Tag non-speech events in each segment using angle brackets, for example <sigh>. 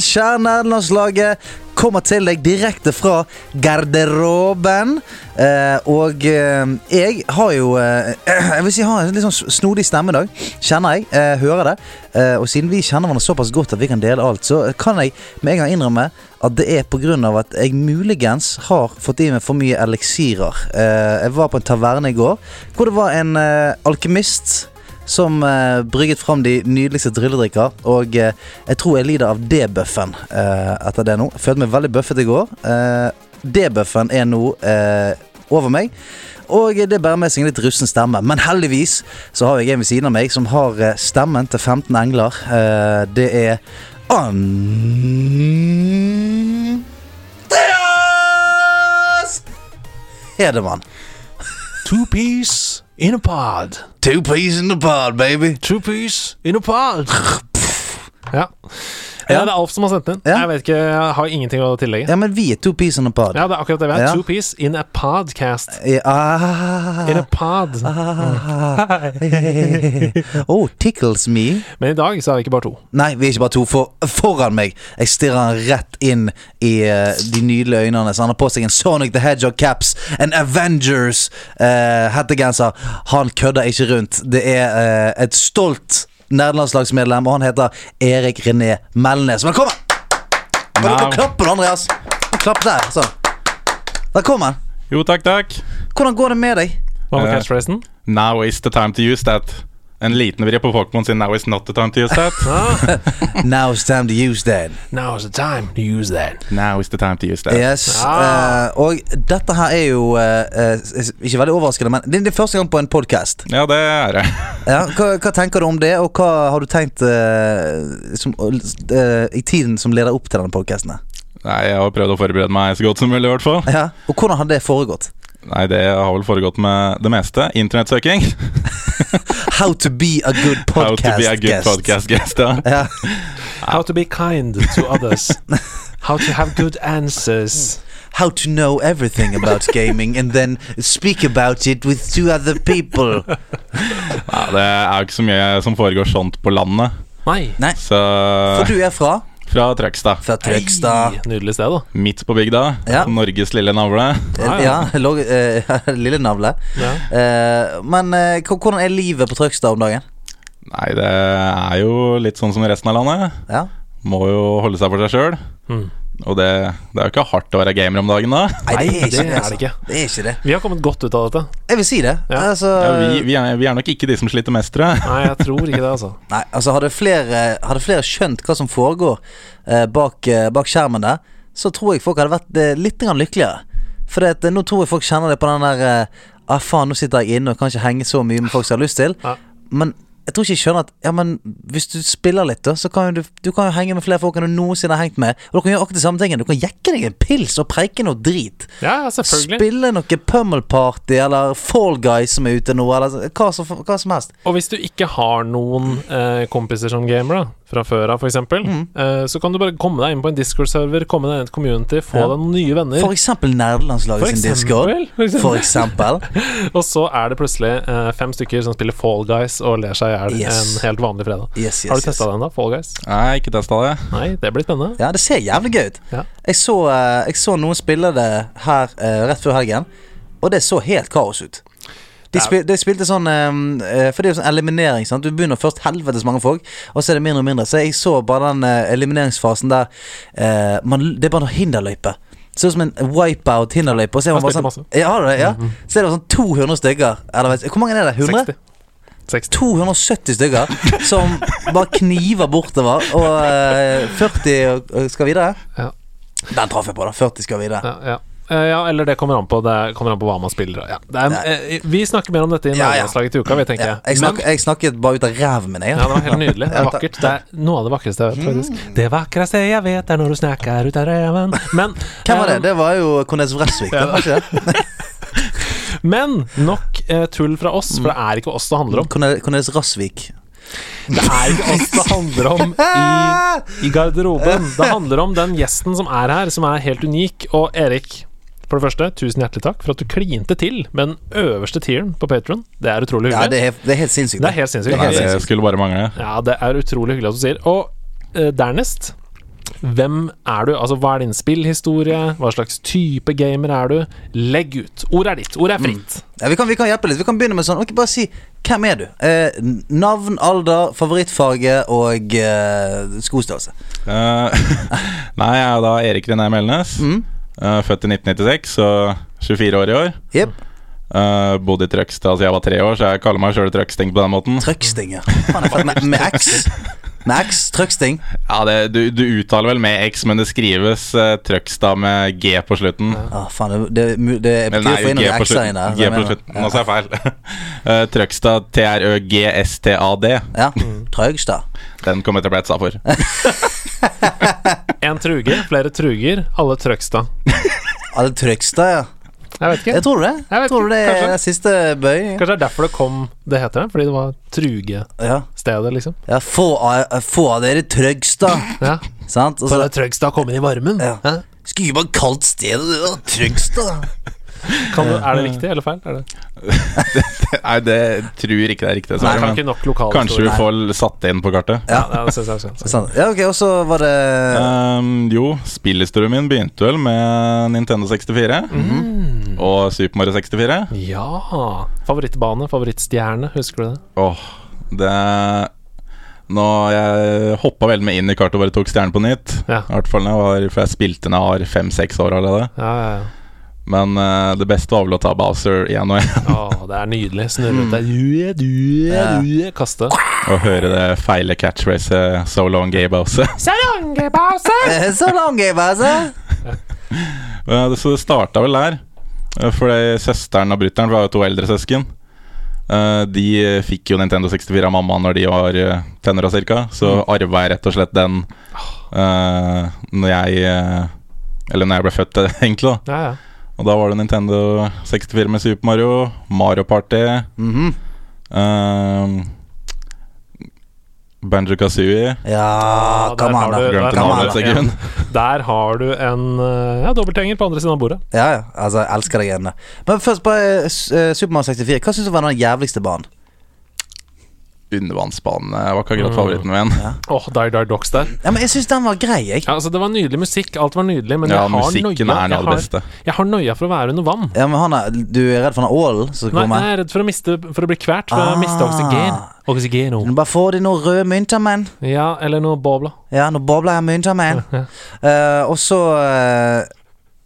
kjære nederlandslaget. Kommer til deg direkte fra garderoben. Eh, og eh, jeg har jo eh, <clears throat> Jeg vil si jeg har en litt sånn snodig stemme i dag. Kjenner jeg. Eh, hører det. Eh, og siden vi kjenner hverandre såpass godt at vi kan dele alt, så kan jeg med en gang innrømme at det er pga. at jeg muligens har fått i meg for mye eliksirer. Eh, jeg var på en taverne i går hvor det var en alkymist som eh, brygget fram de nydeligste drilledrikker. Og eh, jeg tror jeg lider av debuffen eh, etter det nå. Følte meg veldig buffet i går. Eh, debuffen er nå eh, over meg. Og det bærer med seg en litt russen stemme. Men heldigvis så har jeg en ved siden av meg som har eh, stemmen til 15 engler. Eh, det er Andreas Hedemann. Two piece in a pod. Two peas in the pod, baby. Two peas in a pod. <laughs> Ja. Ja. Det er Alf som har sendt den. Ja. Jeg vet ikke, jeg har ingenting å tillegge. Ja, men vi er two peas in a pod. Ja, det er akkurat det vi er. Two piece in a podcast. Ah, In a pod. ah, oh, tickles me. Men i dag så er vi ikke bare to. Nei, vi er ikke bare to. For foran meg Jeg stirrer han rett inn i uh, de nydelige øynene. Så han har på seg en Sonic the Hedgehog caps, en Avengers eh, hettegenser. Han kødder ikke rundt. Det er uh, et stolt nederlandslagsmedlem, og han heter Erik René Melnes. Velkommen! Kan Now. klappe, Andreas. Klapp der. Sånn. Velkommen. Jo, takk, takk. Hvordan går det med deg? Hva var Eh. catchphrasen? Now is the time to use that. En liten vri på Pokémon sin Now is not the time to use that. <laughs> Now Now the time to use that. Now is the time to use that. Now is the time to use that. Yes. Ah. Uh, og dette her er jo uh, uh, Ikke veldig overraskende, men det er det første gang på en podkast. Ja, det er det. <laughs> Ja, hva, hva tenker du om det, og hva har du tenkt som, i tiden som leder opp til denne podkasten? Nei, jeg har prøvd å forberede meg så godt som mulig, i hvert fall. Ja. Og hvordan har det foregått? Nei, det har vel foregått med det meste. Internettsøking. <laughs> How to be a good <laughs> How podcast to be a good guest. podcast guest, ja. Ja. How to be kind to others. <laughs> How to have good answers. How to know everything about gaming and then speak about it with two other people. Nei, Det er jo ikke så mye som foregår sånt på landet. Nei. Nei, Så for du er fra? Fra Trøgstad. Fra Trøgstad. Hei, Nydelig sted, da. Midt på bygda. Ja. Norges lille navle. Ah, Ja, ja. <laughs> eh, <laughs> lille navle. Ja. Eh, men eh, hvordan er livet på Trøgstad om dagen? Nei, det er jo litt sånn som resten av landet. Ja. Må jo holde seg for seg sjøl. Mm. Og det, det er jo ikke hardt å være gamer om dagen, da. Nei, det er ikke det er Altså. det ikke. Det er ikke det. Vi har kommet godt ut av dette. Jeg vil si det. Ja. Altså, Ja, vi, vi, er, vi er nok ikke de som sliter mest, tror jeg. Nei, jeg tror ikke det, altså. <laughs> Nei, altså hadde flere, hadde flere skjønt hva som foregår eh, bak, eh, bak skjermen der, så tror jeg folk hadde vært eh, litt lykkeligere. For det, eh, nå tror jeg folk kjenner det på den der eh, Ah, faen, nå sitter jeg inne og kan ikke henge så mye med folk som har lyst til. Ja. Men jeg tror ikke jeg skjønner at Ja, men hvis du spiller litt, da, så kan du, du kan jo henge med flere folk enn du noensinne har hengt med. Og du kan gjøre akkurat det samme tingen. Du kan jekke deg en pils og preike noe drit. Ja, ja, selvfølgelig. Spille noe Pummel Party eller Fall Guys som er ute nå, eller hva som, hva som helst. Og hvis du ikke har noen eh, kompiser som gamer, da, fra før av f.eks., Mm. eh, så kan du bare komme deg inn på en Discord-server, komme deg inn i et community, få Ja. deg noen nye venner. For eksempel nerdelandslaget sin Discord. for eksempel. <laughs> For eksempel. <laughs> Og så er det plutselig eh, fem stykker som spiller Fall Guys og ler seg i hjel Yes. en helt vanlig fredag. Yes, yes, Har du yes. testa den, da? Fall Guys? Nei, ikke testa det. Nei, det blir spennende. Ja, det ser jævlig gøy ut. Ja. Jeg, så, eh, jeg så noen spille det her rett før helgen, og det så helt kaos ut. De, spil, de spilte sånn eh, For det er jo sånn eliminering. Sant? Du begynner først helvetes mange folk, og så er det mindre og mindre. Så jeg så bare den eh, elimineringsfasen der uh, man, Det er bare noe hinderløype. Ser ut som en wipeout hinderløype. Og så er man bare sånn Ja, det? Ja. Så er det sånn 200 stykker. Eller, hvor mange er det? 100? 60. 60. 270 stykker som bare kniver bortover, og uh, 40 skal videre. Ja. Den traff jeg på, da. 40 skal videre. Ja, ja. Eh, ja, eller det kommer an på Det kommer an på hva man spiller. Ja. Det er, eh, vi snakker mer om dette i. Nederlandslaget til uka, vi, tenker jeg. jeg, snak, jeg snakket bare ut av ræven min, jeg. Ja, det var helt nydelig. Det er vakkert. Det er noe av det vakreste jeg vet, faktisk. Det vakreste jeg vet, er når du snakker ut av reven. Men Hvem var det? eh, Det var jo Cornes Vresvik. Det var ikke det? <laughs> Men nok eh, tull fra oss, for det er ikke oss det handler om. Cornel- Cornelis Rasvik. Det er ikke oss det handler om i, <laughs> i garderoben. Det handler om den gjesten som er her, som er helt unik. Og Erik, for det første, tusen hjertelig takk for at du klinte til med den øverste tieren på Patron. Det er utrolig Ja, hyggelig. det er, det er helt sinnssykt. det er helt sinnssykt. Nei, det skulle bare mangle. Ja, det er utrolig hyggelig at du sier. Og eh, dernest hvem er du? Altså, Hva er din spillhistorie? Hva slags type gamer er du? Legg ut. Ordet er ditt. Ordet er fritt. Ja, vi, kan, vi kan hjelpe litt. Vi kan begynne med sånn Ok, Bare si hvem er du? Eh, navn, alder, favorittfarge og eh, skostørrelse. Uh, <laughs> nei, jeg er da Erik René Melnes. Mm. Eh, født i 1996, så 24 år i år. Yep. Uh, bodde i Trøgstad siden jeg var tre år, så jeg kaller meg sjøl Trøgsting på den måten. Trøksting, ja. Han er født med, med X. <laughs> Med X. Trøgsting? Ja, det, du, du uttaler vel med X, men det skrives uh, Trøgstad med G på slutten. Ah, faen, det, det, det, er på å få inn noen X-er inn der. G på slutten. Nå sa jeg feil. <laughs> uh, Trøgstad, T-R-Ø-G-S-T-A-D. Ja. Trøgstad. Den kommer til å bli etsa for. <laughs> En truger, flere truger, alle Trøgstad. Alle Trøgstad, ja. Jeg vet ikke. Jeg tror det. Jeg tror det er kanskje. siste bøy. Kanskje det er derfor det kom det heter det? Fordi det var trugestedet, Ja. liksom? ja få, av, få av dere Trøgstad. Ja. Sant? Og For Trøgstad kom inn i varmen? Ja. Skulle ikke bare kalt stedet det da, Trøgstad. Kan du, er det riktig eller feil? Er det? <laughs> Nei, det tror ikke det er riktig. Nei, kan ikke nok lokale kanskje vi får satt det inn på kartet. Ja, ja, det synes jeg også. Ja, ok, og så var det Um, jo, spillhistorien min begynte vel med Nintendo 64 Mm. og Super Mario 64. Ja. Favorittbane, favorittstjerne, husker du det? Åh, det Nå Jeg hoppa veldig med inn i kartet og bare tok stjernen på nytt. Ja. I hvert fall når jeg var, For jeg spilte da jeg var fem-seks år allerede. Ja, ja, ja. Men uh, det beste var vel å ta Bowser igjen og igjen. oh, det er nydelig. Snurre rundt der. Kaste. Og høre det feile catchracet So long, gay Bowser. <laughs> so long gay Bowser! so long gay Bowser! <laughs> Så det starta vel der. Eh, Fordi søsteren og brutter'n var jo to eldre søsken. Eh, De fikk jo Nintendo 64 av mamma når de var tenner tenåra cirka. Så arva jeg rett og slett den uh, når jeg eh, Eller når jeg ble født, <laughs> egentlig. da Ja, ja. Og da var det Nintendo 64 med Super Mario, Mario Party, mm -hmm. um, Banjo Kazooie. Ja, der come on, da. Glemte navnet et sekund. Der har du en eh, ja, dobbeltgjenger på andre siden av bordet. Ja, ja. Altså, jeg elsker deg igjen. Men først på uh, Super Mario 64. Hva syns du var den jævligste banen? Undervannsbanen var ikke akkurat Mm. favoritten min. Åh, Die Die Dogs der. Ja, men jeg syns den var grei, jeg. Ja, altså, det var nydelig musikk, alt var nydelig, men Ja, jeg har musikken er noe Jeg av det beste. jeg har nøya for å være under vann. Ja, men han er, Du er redd for den ålen som kommer? Nei, jeg er redd for å miste For å bli kvert, for å miste oksygen. Oksygeno. Du Bare få de noen røde mynter, men. Ja, eller noe bobler. Ja, noe bobler jeg mynter, men. Ja. <laughs> Eh, og så eh,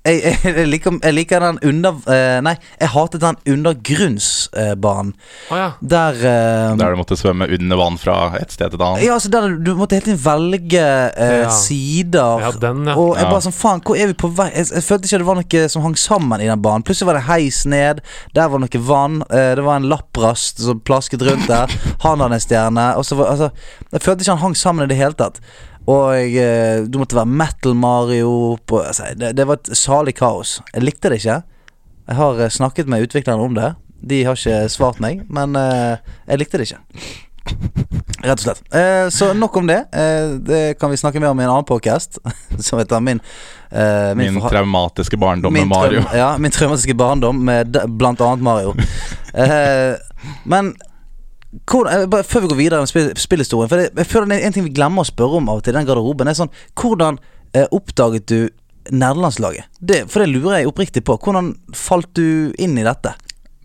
jeg, jeg, liker, jeg liker den under... Uh, nei, jeg hatet den undergrunnsbanen. Å ja. der uh, Der du måtte svømme under vann fra et sted til et annet. Ja, altså der du måtte hele tiden velge eh, Ja. sider. Ja, den, ja. Og jeg Ja. bare sånn, faen, hvor er vi på vei? Jeg, jeg følte ikke det var noe som hang sammen i den banen. Plutselig var det heis ned, der var noe vann. Eh, det var en lapprast som plasket rundt der. Han hadde en stjerne. Og så var, altså, jeg følte ikke han hang sammen i det hele tatt. Og eh, du måtte være Metal Mario på, altså, det, det var et salig kaos. Jeg likte det ikke. Jeg har eh, snakket med utviklerne om det. De har ikke svart meg, men eh, jeg likte det ikke. Rett og slett. Eh, så nok om det. Eh, det kan vi snakke mer om i en annen podcast <laughs> som heter Min eh, Min forha- traumatiske barndom min med Mario. Ja, min traumatiske barndom med blant annet Mario. <laughs> Men hvor, eh, bare før vi går videre med spillhistorien For jeg, føler det er en ting vi glemmer å spørre om av og til den garderoben. Er sånn Hvordan eh, oppdaget du nederlandslaget? Det, for det lurer jeg oppriktig på. Hvordan falt du inn i dette?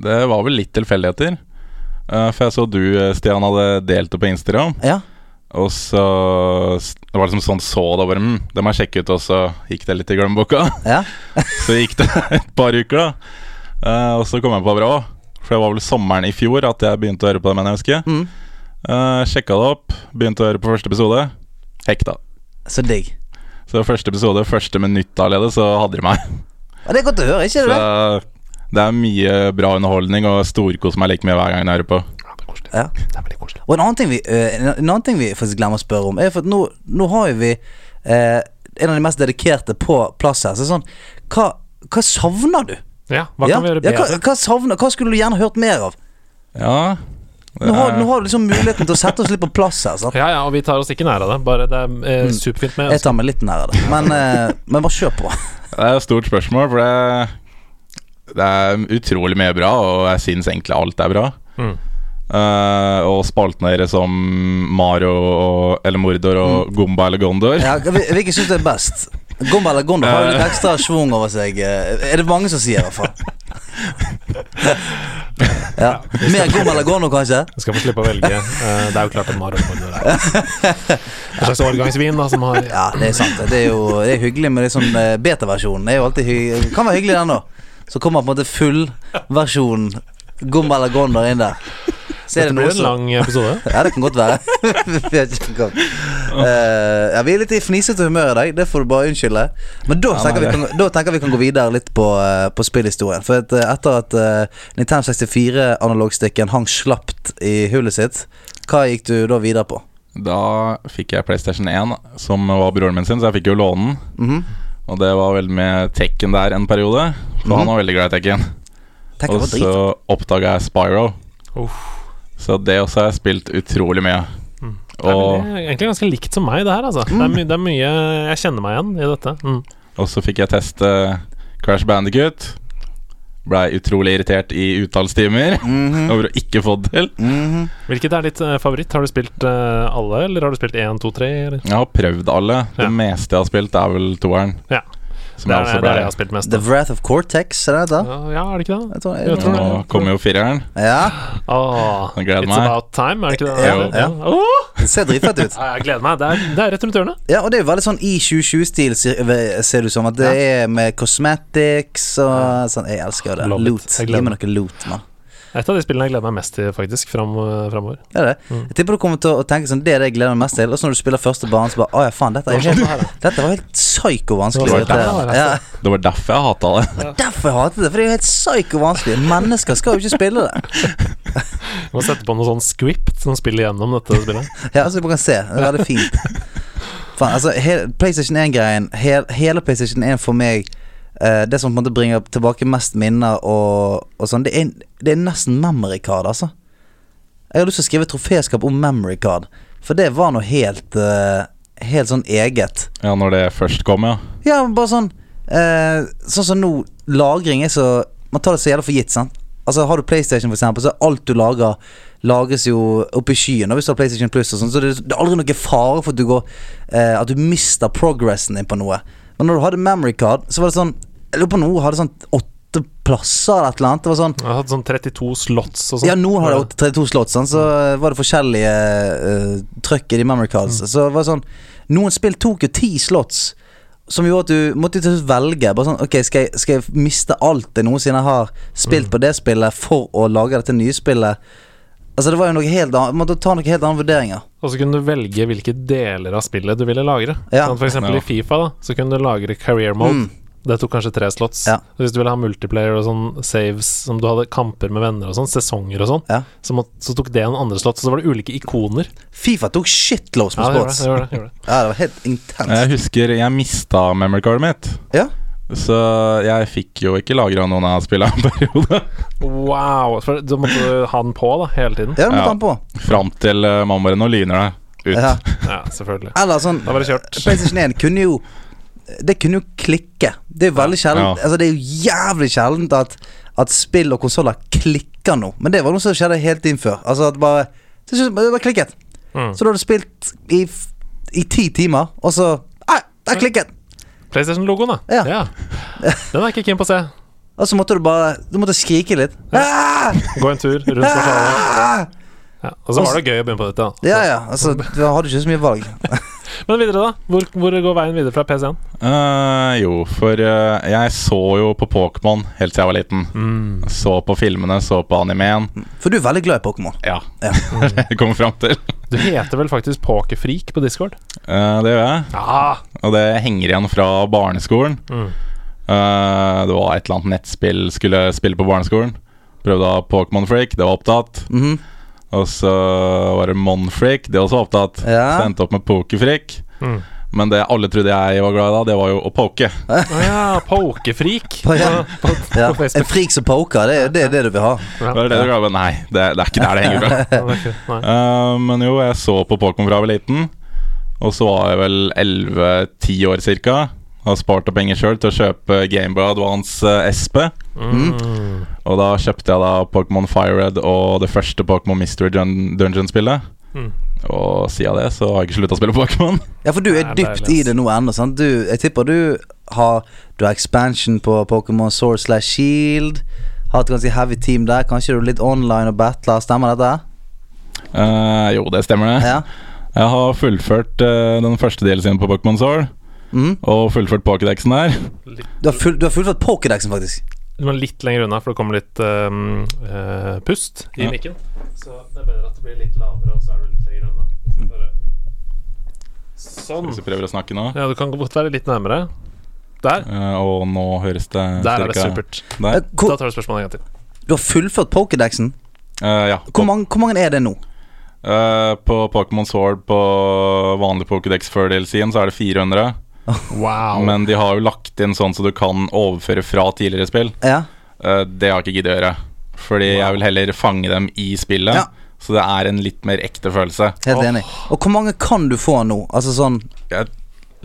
Det var vel litt tilfeldigheter. Uh, for jeg så du, eh, Stian, hadde delt det på Instagram. Ja? Og så Det var liksom sånn så det bare mm, Det må jeg sjekke ut, og så gikk det litt i glemmeboka. Ja? <laughs> Så gikk det <laughs> et par uker, da. Uh, og så kom jeg på bra For det var vel sommeren i fjor at jeg begynte å høre på det, mener jeg husker. Mm. Uh, sjekka det opp, begynte å høre på første episode. Hekta. Så digg. Så første episode, første minutt allerede, så hadde de meg. Ja, det er godt å høre, ikke Så det? det er mye bra underholdning, og storkos meg like mye hver gang jeg hører på. Ja, det er koselig. Ja. Det er veldig koselig. Og en annen ting vi, uh, en en annen ting vi faktisk glemmer å spørre om, er for at nå, nå har jo vi uh, en av de mest dedikerte på plass her. Så sånn, hva, hva savner du? Ja, hva ja? kan vi gjøre Ja, hva, bedre? hva, savner, hva skulle du gjerne hørt mer av? Ja, Nå har, nå har du liksom muligheten til å sette oss litt på plass her. Sant? Ja, ja, og vi tar oss ikke nær av det. Bare det er eh, superfint med Mm. Jeg tar meg litt nær av det. Men, <laughs> eh, men bare kjør på. Det er et stort spørsmål, for det, det er utrolig mye bra, og jeg syns egentlig alt er bra. Mm. Uh, og spaltene deres som Mario og, eller Mordor og Gomba eller Gondor Ja, hvil- Hvilken syns du er best? Gomba eller Gondor har jo litt ekstra schwung over seg. eh, Er det mange som sier, i hvert fall. Ja. Mer Gomba eller Gondor, kanskje? Jeg skal få slippe å velge. Eh, det er jo klart at Mario der. er en slags årgangsvin da, som har Ja, det er sant. Det er jo det er hyggelig med sånn eh, beta-versjon. Det er jo alltid hy kan være hyggelig, den, òg. Så kommer på en måte full versjon Gomba eller Gondor inn der. Så er Dette det blir en lang episode. <laughs> Ja, det kan godt være. <laughs> Eh, ja, vi er litt i fnisete humør i dag, det får du bare unnskylde. Men da Ja, tenker, vi kan, da tenker vi kan gå videre litt på, uh, på spillhistorien. For et, eh, etter at uh, Nintendo 64-analogstikken hang slapt i hullet sitt, hva gikk du da videre på? Da fikk jeg PlayStation 1, som var broren min sin, så jeg fikk jo låne den. Mhm. Og det var veldig med Tekken der en periode, for Mhm. han var veldig glad i Tekken. Tenk, Og så oppdaga jeg Spyro. Uff. Så det også har jeg spilt utrolig mye. Mm. Det er veldig- egentlig ganske likt som meg, det her. Altså. Det, er my det er mye Jeg kjenner meg igjen i dette. Mm. og så fikk jeg teste Crash Bandicut. Blei utrolig irritert i uttalstimer Mhm. <laughs> over å ikke få det til. Mhm. Hvilket er ditt eh, favoritt? Har du spilt eh, alle, eller har du spilt én, to, tre? Eller? Jeg har prøvd alle. Det Ja. meste jeg har spilt, er vel toeren. Ja. Som Det er, også det er det jeg har spilt mest. The av. Wrath of Cortex, er det da? Ja, ja, er det ikke det? Jeg tror, Jeg tror Nå kommer jo fireren. Ja, Åh, gleder It's meg. about time, er det ikke det? Ja, Ja. Åh! det ser dritfett ut. <laughs> Ja, jeg gleder meg. Det er, det er rett rundt hjørnet. Ja, og det er jo veldig sånn I27-stil, ser du det ut som. At det er med cosmetics og sånn. Jeg elsker jo det. Loot. Gi meg noe loot, mann. Et av de spillene jeg gleder meg mest til, faktisk, fram, eh, framover. Det er det. Mm. Jeg tipper du kommer til å tenke sånn Det er det jeg gleder meg mest til. Og så når du spiller første bane, så bare Å ja, faen, dette, er helt, <laughs> dette var helt psyko vanskelig. Det var altså. ja, Det var derfor jeg hata det. derfor jeg hater det. For det er jo helt psyko vanskelig. Mennesker skal jo ikke spille det. Du <laughs> må sette på noe sånn script som spiller gjennom dette spillet. <laughs> Ja, så du kan se. Det er veldig fint. Faen, altså, he PlayStation 1-greien he Hele PlayStation 1 for meg eh, Det som på en måte bringer tilbake mest minner og, og sånn, det er, det er nesten memory card, altså. Jeg har lyst til å skrive troféskap om memory card, for det var noe helt eh, Helt sånn eget. Ja, når det først kom, ja. Ja, bare sånn eh, Sånn som nå, lagring er så Man tar det så jævla for gitt, sant. Altså Har du PlayStation, for eksempel, så er alt du lager, lagres jo oppe i skyen. Og hvis du har PlayStation Plus, og sånn, så det, det er aldri noe fare for at du går eh, At du mister progressen din på noe. Men når du hadde memory card, så var det sånn Jeg lurer på nå har det sånn åtte plasser eller et eller annet. Det var sånn Jeg har hatt sånn 32 slots og sånn. ja, nå har det 32 slots, sånn, så var det forskjellige uh, trøkk i de memory cards. Så det var sånn Noen spill tok jo ti slots, som gjorde at du måtte til slutt velge. Bare sånn Ok, skal jeg, skal jeg miste alt jeg noensinne har spilt på det spillet, for å lage dette nye spillet? Altså Det var jo noe helt annet Måtte ta noen helt andre vurderinger. Og så kunne du velge hvilke deler av spillet du ville lagre. Ja. Sånn, for eksempel Ja. i Fifa da Så kunne du lagre career mode. Mm. Det tok kanskje tre slots. Ja. Hvis du ville ha multiplayer og sånn saves som du hadde kamper med venner og sånn, sesonger og sånn, Ja. så, må, så tok det noen andre slots. Så var det ulike ikoner. Fifa tok shitloads med Ja, spots. det gjorde det, det gjorde det. <laughs> Ja, det var helt intenst. Jeg husker jeg mista memory cardet mitt. Ja. Så jeg fikk jo ikke lagra noen av spillene en periode. Wow! For da måtte du ha den på da, hele tiden. Ja, du måtte Ja. ha den på. Fram til uh, mamma bare Nå lyner det ut. Ja. Ja, selvfølgelig. Eller sånn Da var det kjørt. PlayStation 1 kunne jo Det kunne jo klikke. Det er jo veldig sjeldent Ja. Altså det er jo jævlig sjeldent at, at spill og konsoller klikker nå. Men det var noe som skjedde helt inn før. Altså at bare Det det bare klikket. Mm. Så du hadde spilt i, i ti timer, og så Nei, der klikket! PlayStation-logoen, da. Ja. Den er ikke keen på å se. Og så måtte du bare Du måtte skrike litt. Ah! Gå en tur rundt kvartalet. Ja. Og så var det gøy å begynne på dette. da. Ja, ja. Altså, du hadde ikke så mye valg. <laughs> <laughs> Men videre, da? Hvor, hvor går veien videre fra PC-en? Uh, jo, for uh, jeg så jo på Pokémon helt siden jeg var liten. Mm. Så på filmene, så på animeen. For du er veldig glad i Pokémon. Ja, Ja. <laughs> jeg kommer fram til. Du heter vel faktisk Pokerfreak på Discord? Uh, det gjør jeg. Ja! Og det henger igjen fra barneskolen. Mm. Eh, det var et eller annet nettspill skulle spille på barneskolen. Prøvde å ha Pokémon Freak, det var opptatt. Mhm. Og så var det Monfreak, det også opptatt. Ja. Så endte opp med Pokerfreak. Mm. Men det alle trodde jeg var glad i da, det var jo å poke. <laughs> Å ja, pokefrik På- <laughs> ja. Ja, en frik som poker, det er det, er det du vil ha. Ja. Var det det du glad i? Nei, det, det er ikke der det henger fra. <laughs> Det er. Eh, men jo, jeg så på Pokémon fra jeg var liten. Og så var jeg vel 11-10 år cirka. Har spart opp penger sjøl til å kjøpe Gameboy Advance eh, SP. Mm. Og da kjøpte jeg da Pokémon Firered og det første Pokémon Mystery Dun Dungeon-spillet. Mm. Og siden det så har jeg ikke slutta å spille Pokémon. <laughs> Ja, for du er er dypt i det nå ennå, sant? Du, jeg tipper du har Du har expansion på Pokémon Sword slash Shield. Har et ganske heavy team der. Kanskje du er litt online og battler. Stemmer dette? Uh, jo, det stemmer det. Ja. Jeg har fullført uh, den første delen sin på Pokémon Sword. Mhm. Og fullført Pokédexen der. Du, har full, du har fullført Pokédexen, faktisk. Du må litt lenger unna, for det kommer litt um, uh, pust i Ja. mikken. Så det er bedre at det blir litt lavere, og så er du litt lenger unna. Bare- Sånn. Hvis du prøver å snakke nå. Ja, du kan godt være litt nærmere. Der. Uh, og nå høres det Der er det supert. Der. Eh, Da tar du spørsmålet en gang til. du har fullført Pokédexen. Uh, ja. Hvor mange, hvor mange er det nå? Uh, på Pokémon Sword på vanlig Pokédex før DLC-en så er det 400. Wow. <laughs> Men de har jo lagt inn sånn så du kan overføre fra tidligere spill. Ja. Eh, det har jeg ikke giddet å gjøre. Fordi jeg vil heller fange dem i spillet. Ja. Så det er en litt mer ekte følelse. Helt enig. Og hvor mange kan du få nå? Altså sånn Jeg er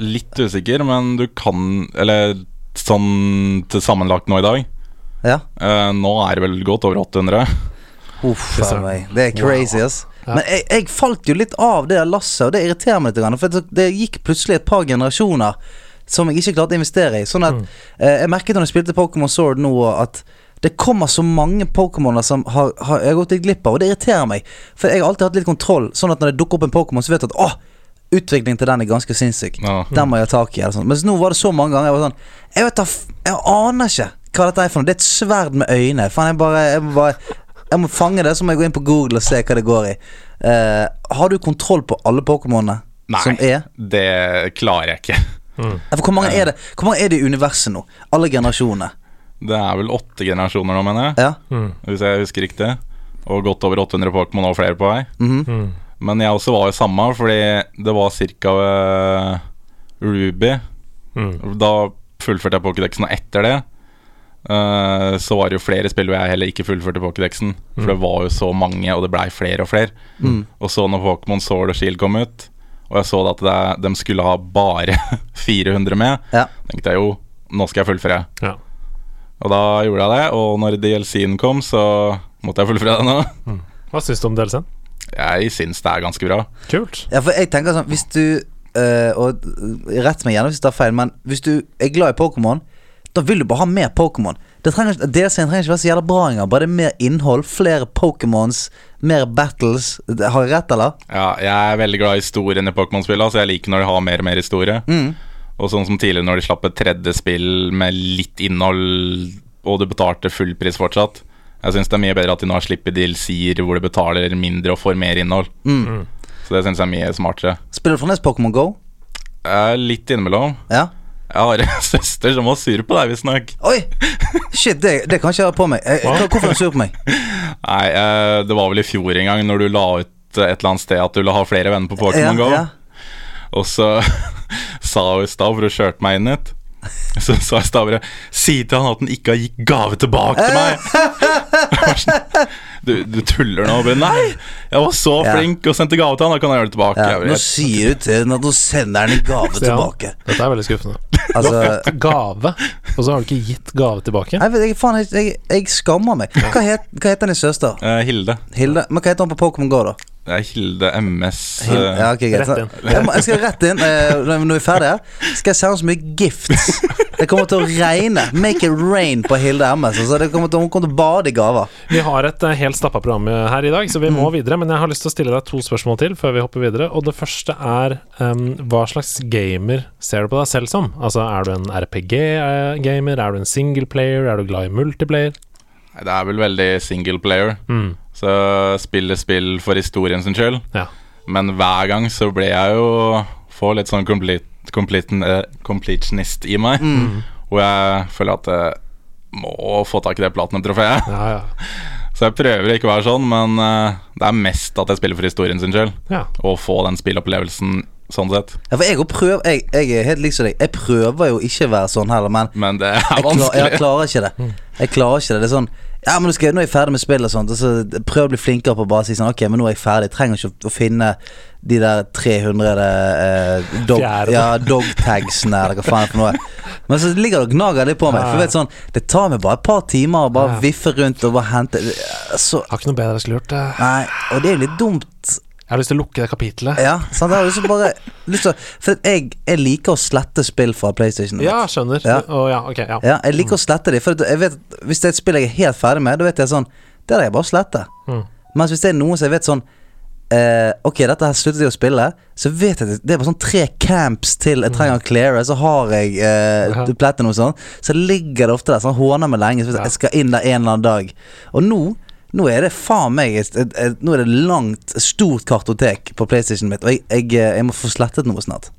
litt usikker, men du kan Eller sånn til sammenlagt nå i dag. Ja? Eh, nå er det vel godt over 800. Uff a meg. Det er crazy, ass. Ja. Men jeg, jeg falt jo litt av det lasset, og det irriterer meg litt. For det, det gikk plutselig et par generasjoner som jeg ikke klarte å investere i. Sånn at Mm. eh, Jeg merket når jeg spilte Pokémon Sword nå, at det kommer så mange Pokémoner som har, har, jeg har gått litt glipp av, og det irriterer meg. For jeg har alltid hatt litt kontroll, sånn at når det dukker opp en Pokémon, så vet du at åh, utviklingen til den er ganske sinnssyk. Ja. Den må jeg ha tak i. Eller sånt. Mens nå var det så mange ganger jeg var sånn Jeg vet da Jeg aner ikke hva dette er for noe. Det er et sverd med øyne. Faen, jeg bare Jeg bare Jeg må fange det, så må jeg gå inn på Google og se hva det går i. Eh, har du kontroll på alle Pokémonene som Nei, er? det klarer jeg ikke. Mm. Ja, For hvor mange er det Hvor mange er det i universet nå? Alle generasjonene? Det er vel åtte generasjoner nå, mener jeg. Ja? Mm. Hvis jeg husker riktig. Og godt over 800 Pokémon og flere på vei. mhm. Mm. Men jeg også var jo samme, fordi det var ca. Ruby. Mm. Da fullførte jeg Pokédexen, og etter det eh, så var det jo flere spill hvor jeg heller ikke fullførte Pokédexen. For det var jo så mange, og det blei flere og flere. Mm. Og så når Pokémon Sword og Shield kom ut, og jeg så at det, de skulle ha bare <laughs> 400 med, Ja. tenkte jeg jo nå skal jeg fullføre. Ja. Og da gjorde jeg det, og når DLC-en kom, så måtte jeg fullføre det nå. Hva syns du om DLC-en? Jeg syns det er ganske bra. Kult. Ja, for jeg tenker sånn Hvis du øh, Og Rett meg gjerne hvis jeg tar feil, men hvis du er glad i Pokémon, da vil du bare ha mer Pokémon. Det trenger, DLC-en trenger ikke være så jævla bra engang. Bare det er mer innhold, flere Pokémons, mer battles. Har jeg rett, eller? Ja, jeg er veldig glad i historien i Pokémon-spillene, så jeg liker når de har mer og mer historie. Mm. Og sånn som tidligere, når de slapp et tredje spill med litt innhold, og du betalte full pris fortsatt. Jeg syns det er mye bedre at de nå har sluppet DLC-er hvor du betaler mindre og får mer innhold. Mm. Så det syns jeg er mye smartere. Spiller du fremdeles Pokémon Go? Er litt innimellom. Ja? Jeg har en <laughs> søster som var sur på deg, visstnok. Oi! Shit, det, det kan ikke jeg ha på meg. Jeg, jeg, Hvorfor er hun sur på meg? Nei, eh, det var vel i fjor en gang, når du la ut et eller annet sted at du ville ha flere venner på Pokémon Go. Ja, Og så <laughs> sa hun i stad, for hun kjørte meg inn hit Så sa jeg i stad bare Si til han at han ikke har gitt gave tilbake til meg! <laughs> Du, du tuller nå? Bare, Nei! Jeg var så flink og sendte gave til han, da kan jeg gjøre det tilbake. ja. Nå sier du til henne at hun sender han en gave tilbake. Dette er veldig skuffende. Altså Gave, og så har du ikke gitt gave tilbake? Nei, jeg, faen, jeg, jeg, jeg skammer meg. Hva, het, hva heter din søster? eh, Hilde. Hilde? Men hva heter hun på Pokémon Go, da? Det er Hilde MS. Hilde. eh, Ja, okay. Rett inn. Jeg, må, jeg skal rett inn. uh, når vi er ferdige, skal jeg sende så mye gifts. <laughs> Det kommer til å regne. Make it rain på Hilde MS. Altså, det kommer til, hun kommer til å bade i gaver. Vi har et eh, helt stappa program her i dag, så vi må videre. Men jeg har lyst til å stille deg to spørsmål til før vi hopper videre. Og det første er um, hva slags gamer ser du på deg selv som? Altså, er du en RPG-gamer? Er du en singleplayer? Er du glad i multiplayer? Det er vel veldig single player. Mm. Så spiller spill for historien sin skyld. Ja. Men hver gang så blir jeg jo Får litt sånn complete, complete, eh, completionist i meg. Mm. Hvor jeg føler at jeg må få tak i det platinum-trofeet. Ja, ja. <laughs> Så jeg prøver ikke å være sånn, men eh, det er mest at jeg spiller for historien sin skyld. ja. Og få den spillopplevelsen sånn sett. Ja, for jeg, prøver, jeg, jeg er helt lik som deg. Jeg prøver jo ikke å være sånn heller, men Men det er jeg, klar, vanskelig. jeg klarer ikke det. Jeg klarer ikke det. Det er sånn Ja, men nå, skal nå er jeg ferdig med spill og sånt. Og så prøv å bli flinkere på å bare si sånn Ok, men nå er jeg ferdig. Jeg trenger ikke å, finne de der 300 eh, dog, ja, dogtagsene eller hva faen for noe. Men så ligger det og gnager litt på meg. For vet sånn Det tar meg bare et par timer å bare viffe rundt og bare hente Så Har ikke noe bedre jeg skulle gjort. eh. Nei, og det er jo litt dumt. Jeg har lyst til å lukke det kapitlet. Ja, sant? Jeg har å bare lyst til, å- For jeg, jeg liker å slette spill fra PlayStation. Ja, skjønner. Ja. Oh, ja, okay, ja. Ja, jeg liker å slette de. For jeg vet, hvis det er et spill jeg er helt ferdig med, da vet jeg sånn Det det jeg bare sletter. Mm. Mens hvis det er noe som jeg vet sånn eh, Ok, dette her sluttet jeg å spille, så vet jeg det er bare sånn tre camps til jeg trenger å cleare, så har jeg eh, Ja. platinum og sånn. Så ligger det ofte der, sånn håner meg lenge, så jeg, jeg skal inn der en eller annen dag. Og nå nå er det faen meg et, et, et, Nå er det langt, stort kartotek på PlayStation mitt, og jeg, jeg, eh, jeg må få slettet noe snart.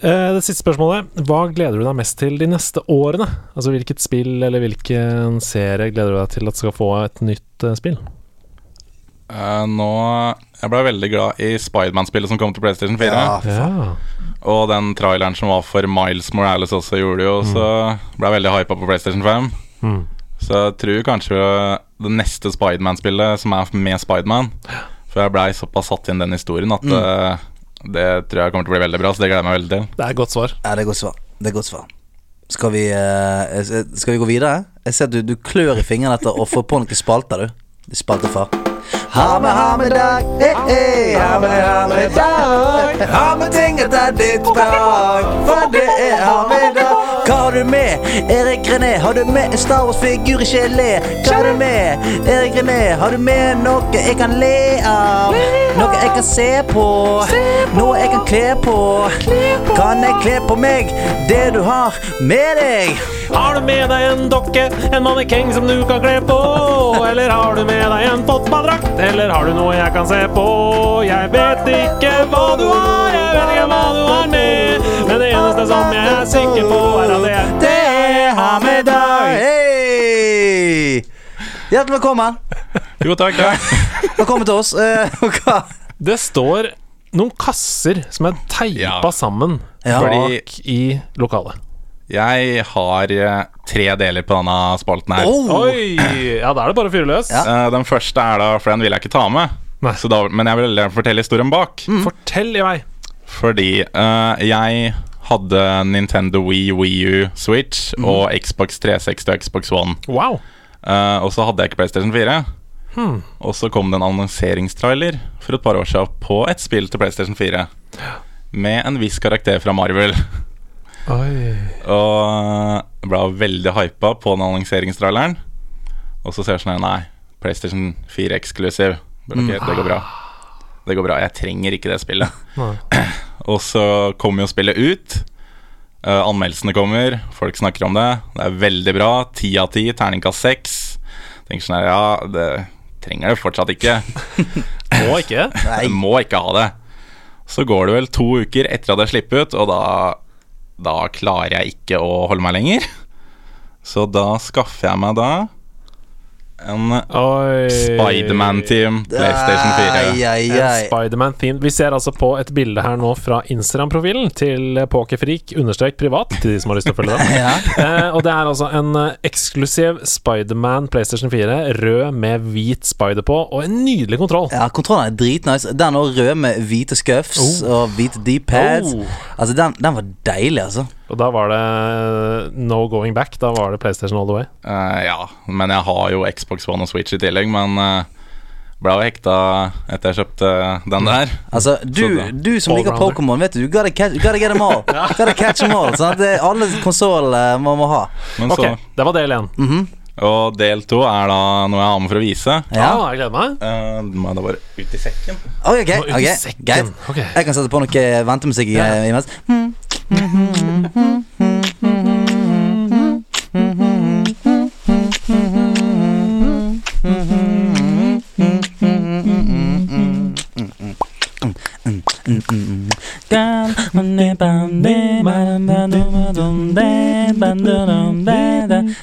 Eh, det siste spørsmålet. Hva gleder du deg mest til de neste årene? Altså Hvilket spill eller hvilken serie gleder du deg til at skal få et nytt eh, spill? Eh, nå Jeg ble veldig glad i Spiderman-spillet som kom til PlayStation 4. Ja. Ja. Og den traileren som var for Miles Morales også, gjorde jo Så ble jeg veldig hypa på PlayStation 5. Mm. Så jeg tror kanskje det neste Spiderman-spillet, som er med Spiderman For jeg blei såpass satt inn den historien at mm. det tror jeg kommer til å bli veldig bra. Så det gleder jeg meg veldig til. Det er et godt svar. Ja, det er godt svar. Det er godt svar. Skal vi, eh, skal vi gå videre? Jeg ser at du, du klør i fingrene etter å få på noen spalter, du. Spaltefar. Ha med, ha med dag, eh, eh, Ha med, ha med dag. Ha med ting etter ditt behag. For det er ha med dag. Hva har du med? Erik René, har du med en Star Wars-figur i gelé? Hva har du med? Erik René, har du med noe jeg kan le av? Noe jeg kan se på? Noe jeg kan kle på? Kan jeg kle på meg det du har med deg? Har du med deg en dokke, en mannekeng som du kan kle på? Eller har du med deg en fotballdrakt? Eller har du noe jeg kan se på? Jeg vet ikke hva du har, jeg vet ikke hva du har med. Eneste som jeg er sikker på, er at det, det er her med deg. Hei! Hjertelig velkommen. Jo, takk. Ja. Velkommen til oss. Uh, hva? Det står noen kasser som er teipa Ja. sammen Ja. bak i lokalet. Jeg har eh, tre deler på denne spalten her. Oh. Oi! Ja, da er det bare å fyre løs. Ja. Eh, den første er da, for den vil jeg ikke ta med. Nei. Så da, men jeg vil fortelle historien bak. Fortell i vei. Fordi uh, jeg hadde Nintendo Wii, Wii U, Switch og Xbox 360 og Xbox One. Wow. Uh, og så hadde jeg ikke PlayStation 4. Hmm. Og så kom det en annonseringstrailer for et par år siden på et spill til PlayStation 4. Med en viss karakter fra Marvel. Oi. Og ble veldig hypa på den annonseringstraileren. Og så ser jeg sånn Nei, PlayStation 4 eksklusiv. Okay, Ok, det går bra. Det går bra. Jeg trenger ikke det spillet. <clears throat> Og så kommer jo spillet ut. Uh, anmeldelsene kommer, folk snakker om det. Det er veldig bra. Ti av ti, terningkast seks. Tenker sånn her, ja, det trenger det fortsatt ikke. <laughs> Må ikke. <laughs> Nei. Må ikke ha det. Så går det vel to uker etter at jeg slipper ut, og da, da klarer jeg ikke å holde meg lenger. Så da skaffer jeg meg da en Spiderman-team PlayStation 4. Ai, ai, ai. Spiderman-team. Vi ser altså på et bilde her nå fra Instagram-profilen til Pokerfreak understrek privat, til de som har lyst til å følge den. <laughs> Ja. Eh, og det er altså en eh, eksklusiv Spiderman PlayStation 4, rød med hvit spider på, og en nydelig kontroll. ja, kontrollen er dritnice. Den òg rød med hvite scuffs og hvite deep pads. Oh. Altså, den, den var deilig, altså. Og da var det no going back. Da var det PlayStation all the way. Uh, ja, men jeg har jo Xbox One og Switch i tillegg, men uh, ble jo hekta etter jeg kjøpte den der. <laughs> Altså, du, du som liker. Pokémon, vet du, you gotta, catch, you gotta get them all. <laughs> Gotta catch them all sånn Det, alle konsoller må må ha. Men Ok, så, det var del én. og del to er da noe jeg har med for å vise. Ja, ah, jeg gleder meg. Uh, må jeg da bare ut i sekken? Ok, ok, okay. i greit. Ok. Jeg kan sette på noe ventemusikk Ja. eh, imens. Hmm.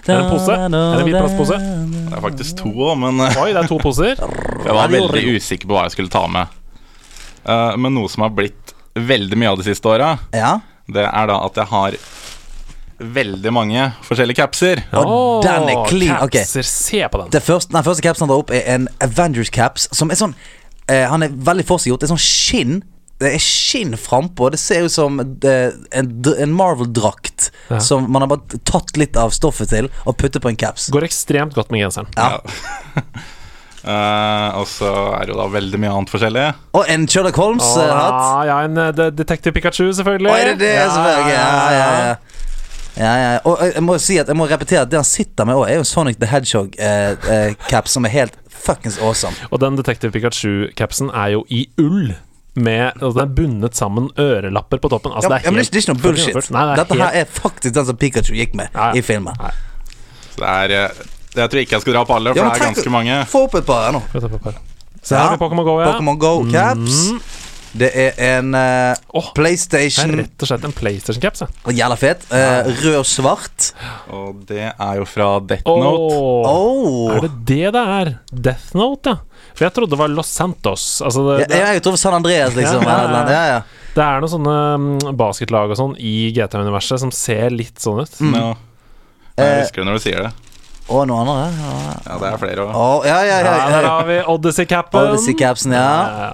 Er det en pose? Er det en hvit plastpose? Det er faktisk to men uh, Oi, det er to poser. <laughs> jeg var veldig usikker på hva jeg skulle ta med. Uh, men noe som har blitt veldig mye av de siste åra, Ja. Det er da at jeg har veldig mange forskjellige capser. Og den er clean. Ok. Capser, se på den. Det første, den første capsen han drar opp, er en Avengers caps som er sånn eh, Han er veldig forseggjort. Det er sånn skinn. Det er skinn frampå. Det ser ut som det, en, en Marvel-drakt Ja. som man har bare tatt litt av stoffet til og puttet på en caps. Går ekstremt godt med genseren. Ja. <laughs> Eh, og så er det jo da veldig mye annet forskjellig. Og en Sherlock Holmes-hatt. Ja, ja, en uh, Detective Pikachu, selvfølgelig. Å, er det det? selvfølgelig? Ja, ja, ja. Ja, ja. Og eh, jeg må si at jeg må repetere at det han sitter med òg, er jo en Sonic the Hedgehog-cap som er helt fuckings awesome. Og den Detective Pikachu-capsen er jo i ull. Med, altså Den er bundet sammen ørelapper på toppen. Altså Ja, det er ja, men helt det er ikke noe bullshit. Nei, det er Dette helt, her er faktisk den som Pikachu gikk med Ja, ja. i filmen. Nei. Så det er eh, Jeg tror ikke jeg skal dra på alle, for Ja, det er tenk- ganske mange. Få opp et par her nå. Se her Ja. Pokémon Go, ja. Pokemon Go caps. Mm. Det er en uh, oh, PlayStation Det er rett og slett en PlayStation-caps. ja. Jævla fet. Uh, rød og svart. Og det er jo fra Death Note. Oh. Er det det det er? Death Note, ja. For jeg trodde det var Los Santos. Altså det, Jeg, det, jeg tror San Andreas, liksom. Ja, ja, ja. Ja, ja. det er noen sånne mm, basketlag og sånn i GTA-universet som ser litt sånn ut. Mm. Ja. Jeg Eh, husker det når du sier det. Og noe andre. Ja, Ja, det er flere òg. Oh, ja, ja, Ja, ja, der har vi Odyssey-capen. Odyssey-capsen, ja.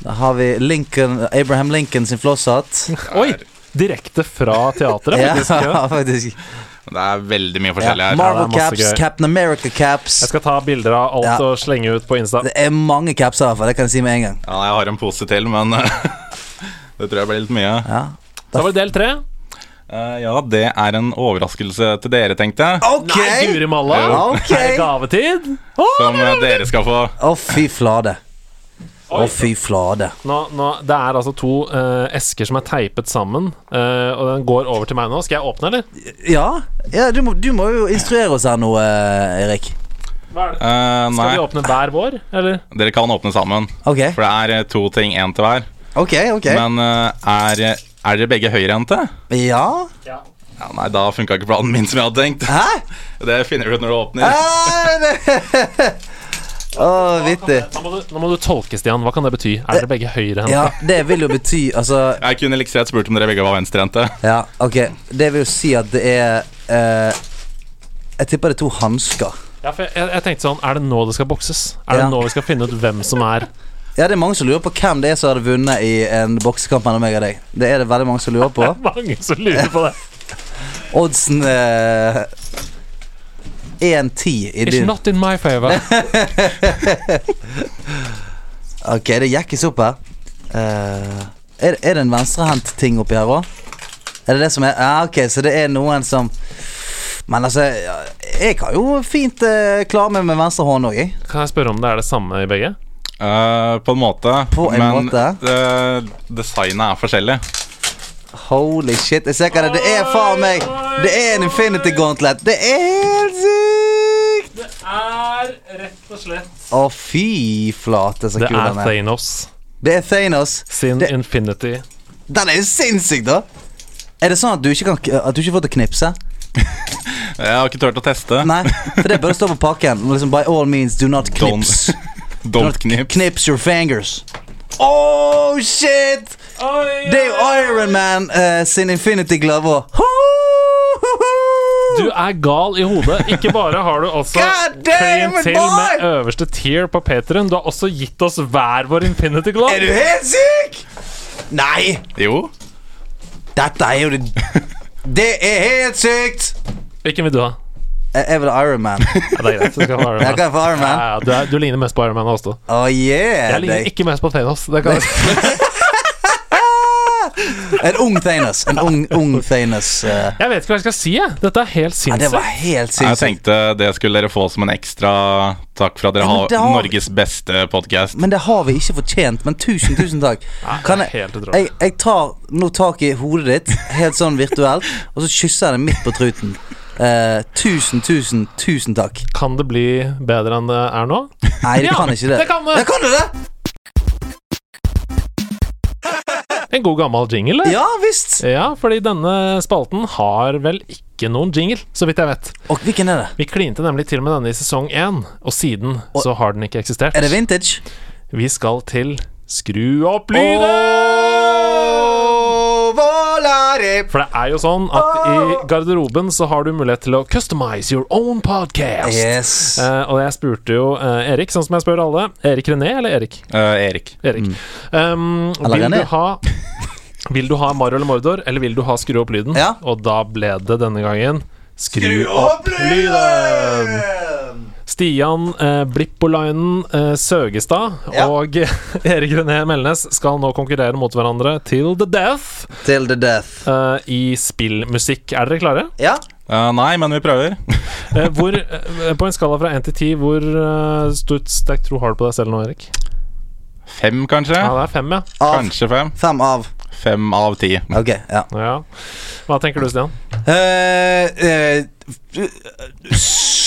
Da har vi Lincoln, Abraham Lincoln sin flosshatt. Oi! Direkte fra teatret, Ja, faktisk. Ja. <laughs> faktisk. Det er veldig mye forskjellig her. Marvel Ja, caps, gøy. Captain America caps. Jeg skal ta bilder av alt Ja. og slenge ut på Insta. Det er mange hvert fall. Det kan jeg si med en gang. Ja, jeg har en pose til, men <laughs> det tror jeg blir litt mye. Ja. Da var det del tre. Eh, ja, det er en overraskelse til dere, tenkte jeg. Ok! Nei, guri malla! Okay. Er det gavetid? Som eh, dere skal få. Å, fy flate. Å, fy flate. Nå, nå, det er altså to uh, esker som er teipet sammen, uh, og den går over til meg nå. Skal jeg åpne, eller? Ja, ja du, må, du må jo instruere oss her nå, Erik. Hva er det? Eh, Skal vi åpne hver vår, eller? dere kan åpne sammen. Okay. For det er to ting, én til hver. ok. ok Men er, er dere begge høyrehendte? Ja? Ja. Ja, nei, da funka ikke planen min som jeg hadde tenkt. Hæ? <laughs> Det finner du ut når du åpner. Ah, <laughs> oh, Å, vittig. Nå må, du, nå må du tolke, Stian. Hva kan det bety? Er dere begge høyrehendte? Ja, det vil jo bety Altså Jeg kunne like greit spurt om dere begge var venstrehendte. Ja, ok. Det vil jo si at det er eh, Jeg tipper det er to hansker. Ja, for jeg, jeg, jeg tenkte sånn Er det nå det skal bokses? Er det Ja. nå vi skal finne ut hvem som er Ja, det er mange som lurer på hvem det er som hadde vunnet i en boksekamp mellom meg og deg. Det er det veldig mange som lurer på. <laughs> Mange som lurer på det. <laughs> Oddsen eh, 1-10 i It's din not in my favor. <laughs> Ok, det jekkes opp her. Eh, er, er det en venstrehendt ting oppi her òg? Er det det som er Ja, ok, så det er noen som Men altså, jeg kan jo fint eh, klare meg med venstre hånd òg, jeg. Kan jeg spørre om det er det samme i begge? Eh, på en måte. På en men måte. Det, designet er forskjellig. Holy shit, jeg ser hva det er. Det er faen meg Det er en Infinity Gauntlet. Det er helt sykt! Det er rett og slett Å, fy flate, så kul den er Det er. Thanos Det er Thanos. sin Det- Infinity. Den er jo sinnssyk, da! Er det sånn at du ikke kan At du ikke får til å knipse? <laughs> Jeg har ikke turt å teste. Nei, for det bør stå på pakken. Liksom, By all means, do not knips. Don't <laughs> knips. Knips your fingers. Oh, shit! Det er jo Iron Man eh, sin Infinity Glove òg. Du er gal i hodet. Ikke bare har du også <laughs> til med øverste tier på Patreon, du har også gitt oss hver vår Infinity Glove. Er du helt syk?! Nei! Jo. Dette er jo det <laughs> Det er helt sykt! Hvilken vil du ha? Jeg, vil ha Iron Man. <laughs> Ja, det er greit. Du skal <laughs> få Iron Man. Iron Ja, Man. ja, du, er, du ligner mest på Iron Man også. Oh yeah! Jeg ligner ikke mest på Thanos. Det kan jeg. <laughs> En ung Thanos. En ung, ung Thanos. Uh. jeg vet ikke hva jeg skal si. Jeg. Dette er helt ja, det var sinnssykt. Jeg tenkte det skulle dere få som en ekstra takk for at dere Ja, har har- Norges beste podkast. Men det har vi ikke fortjent. Men tusen, tusen takk. Kan er jeg, jeg, jeg tar nå tak i hodet ditt, helt sånn virtuelt, og så kysser jeg det midt på truten. Eh, tusen, tusen, tusen takk. Kan det bli bedre enn det er nå? Nei, det Ja, kan ikke det. det kan det. det, kan det? En god gammel jingle? Ja visst. Ja, fordi denne spalten har vel ikke noen jingle, så vidt jeg vet. Og hvilken er det? Vi klinte nemlig til med denne i sesong én, og siden så har den ikke eksistert. Er det vintage? Vi skal til Skru opp lyden! For det er jo sånn at i garderoben så har du mulighet til å customize your own podcast. Yes. Uh, og jeg spurte jo uh, Erik, sånn som jeg spør alle. Erik René eller Erik? Uh, Erik. Erik. Um, Eller vil, René. du ha, vil du ha Mario eller Mordor, eller vil du ha Skru opp lyden? Ja. Og da ble det denne gangen Skru opp lyden! Stian eh, Blippolainen eh, Søgestad Ja. og <laughs> Erik René Melnes skal nå konkurrere mot hverandre til the death Til the death. eh, i spillmusikk. Er dere klare? Ja. Uh, nei, men vi prøver. <laughs> Eh, hvor, eh, på en skala fra 1 til 10, hvor uh, stort sterk tro har du på deg selv nå, Erik? Fem, kanskje? Ja, det er fem, ja. Av. Kanskje fem. Fem av. Fem av ti. Ok, ja. ja. Hva tenker du, Stian? Uh, eh,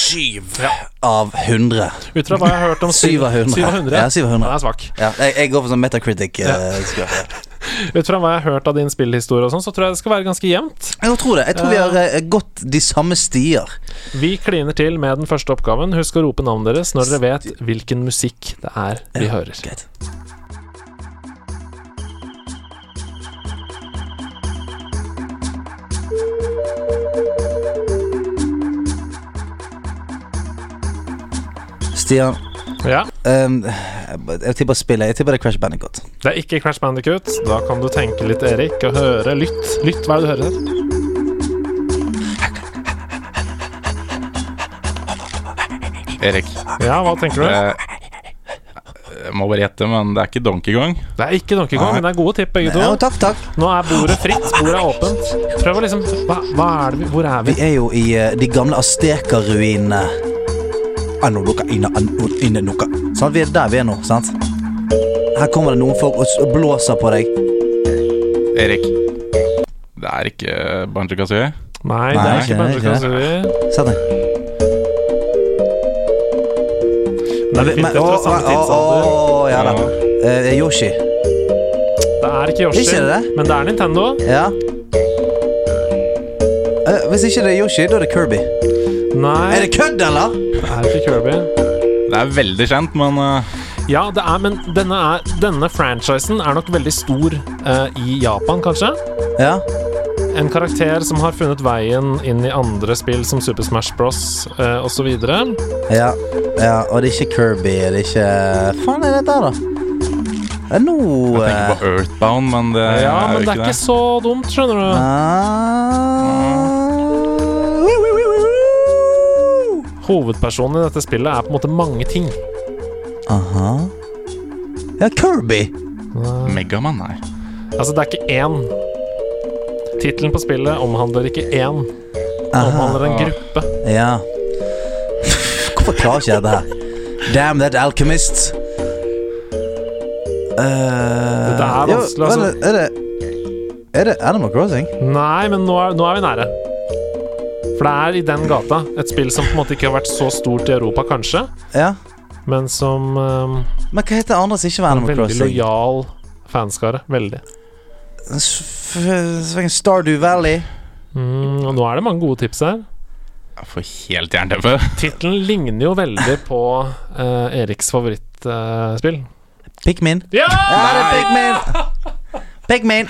syv av hundre. Ut fra hva jeg har hørt om <laughs> Syv av hundre. Syv av hundre? Ja, syv av hundre. Den er svak. Ja, jeg, jeg går for sånn Metacritic. eh, skal- <laughs> Ut fra hva jeg har hørt av din spillhistorie, og sånn, så tror jeg det skal være ganske jevnt. Jeg tror det. Jeg tror vi har uh, gått de samme stier. Vi kliner til med den første oppgaven. Husk å rope navnet deres når dere vet hvilken musikk det er vi hører. Greit. Stian, Ja, Um, jeg tipper spillet. Jeg tipper det er Crash Bandicoot. Det er ikke Crash Bandicoot. Da kan du tenke litt, Erik, og høre. Lytt. Lytt, hva er det du hører? Erik. Ja, hva tenker du? Eh, jeg må bare gjette, men det er ikke Donkey Kong. Det er ikke Donkey Kong, Nei. men det er gode tipp, begge Ja, to. takk, takk. Nå er bordet fritt. Bordet er åpent. Prøv å liksom Hva, hva er det vi Hvor er Vi vi? er jo i uh, de gamle Azteker-ruinene. Anonoka, ina, noka. Sant? Vi er der vi er nå, sant? Her kommer det noen folk og blåser på deg. Erik. Det er ikke Banjo Kazooie. Nei, det er ikke Banjo. Kazooie. Sett deg. Ja da. Uh, Yoshi. Det er ikke Yoshi, Ikke det? men det er Nintendo. Ja. Uh, hvis ikke det er Yoshi, da er det Kirby. Nei, Er det kødd, eller? det er ikke Kirby. Det er veldig kjent, men uh... Ja, det er, men denne, er, denne franchisen er nok veldig stor uh, i Japan, kanskje. Ja. En karakter som har funnet veien inn i andre spill som Super Smash Bros. Uh, osv. ja. Ja, og det er ikke Kirby. Det er ikke Faen er det der, da? Det er noe jeg tenker på Earthbound, men det Ja, er jo ikke det Ja, men det er ikke ikke det. så dumt, skjønner du. Ah. Hovedpersonen i dette spillet er på en måte mange ting. Aha. Ja, Kirby. Megaman, nei. Altså, det er ikke én. Tittelen på spillet omhandler ikke én. Det omhandler en gruppe. Ja. Hvorfor klarer ikke jeg dette her? Damn that alchemist. Uh, det er vanskelig, altså. Er det, er det Animal Crossing? Nei, men nå er, nå er vi nære. For det er i den gata. Et spill som på en måte ikke har vært så stort i Europa, kanskje, Ja. men som um, Men hva heter andre som ikke var en Animal veldig Crossing? lojal fanskare. Veldig. S- f- Stardew Valley. Mm, og nå er det mange gode tips her. Jeg får helt jernteppe. <laughs> Tittelen ligner jo veldig på eh, Eriks favorittspill. Pikmin. ja! Ja, det er Pikmin! <laughs> Pikmin.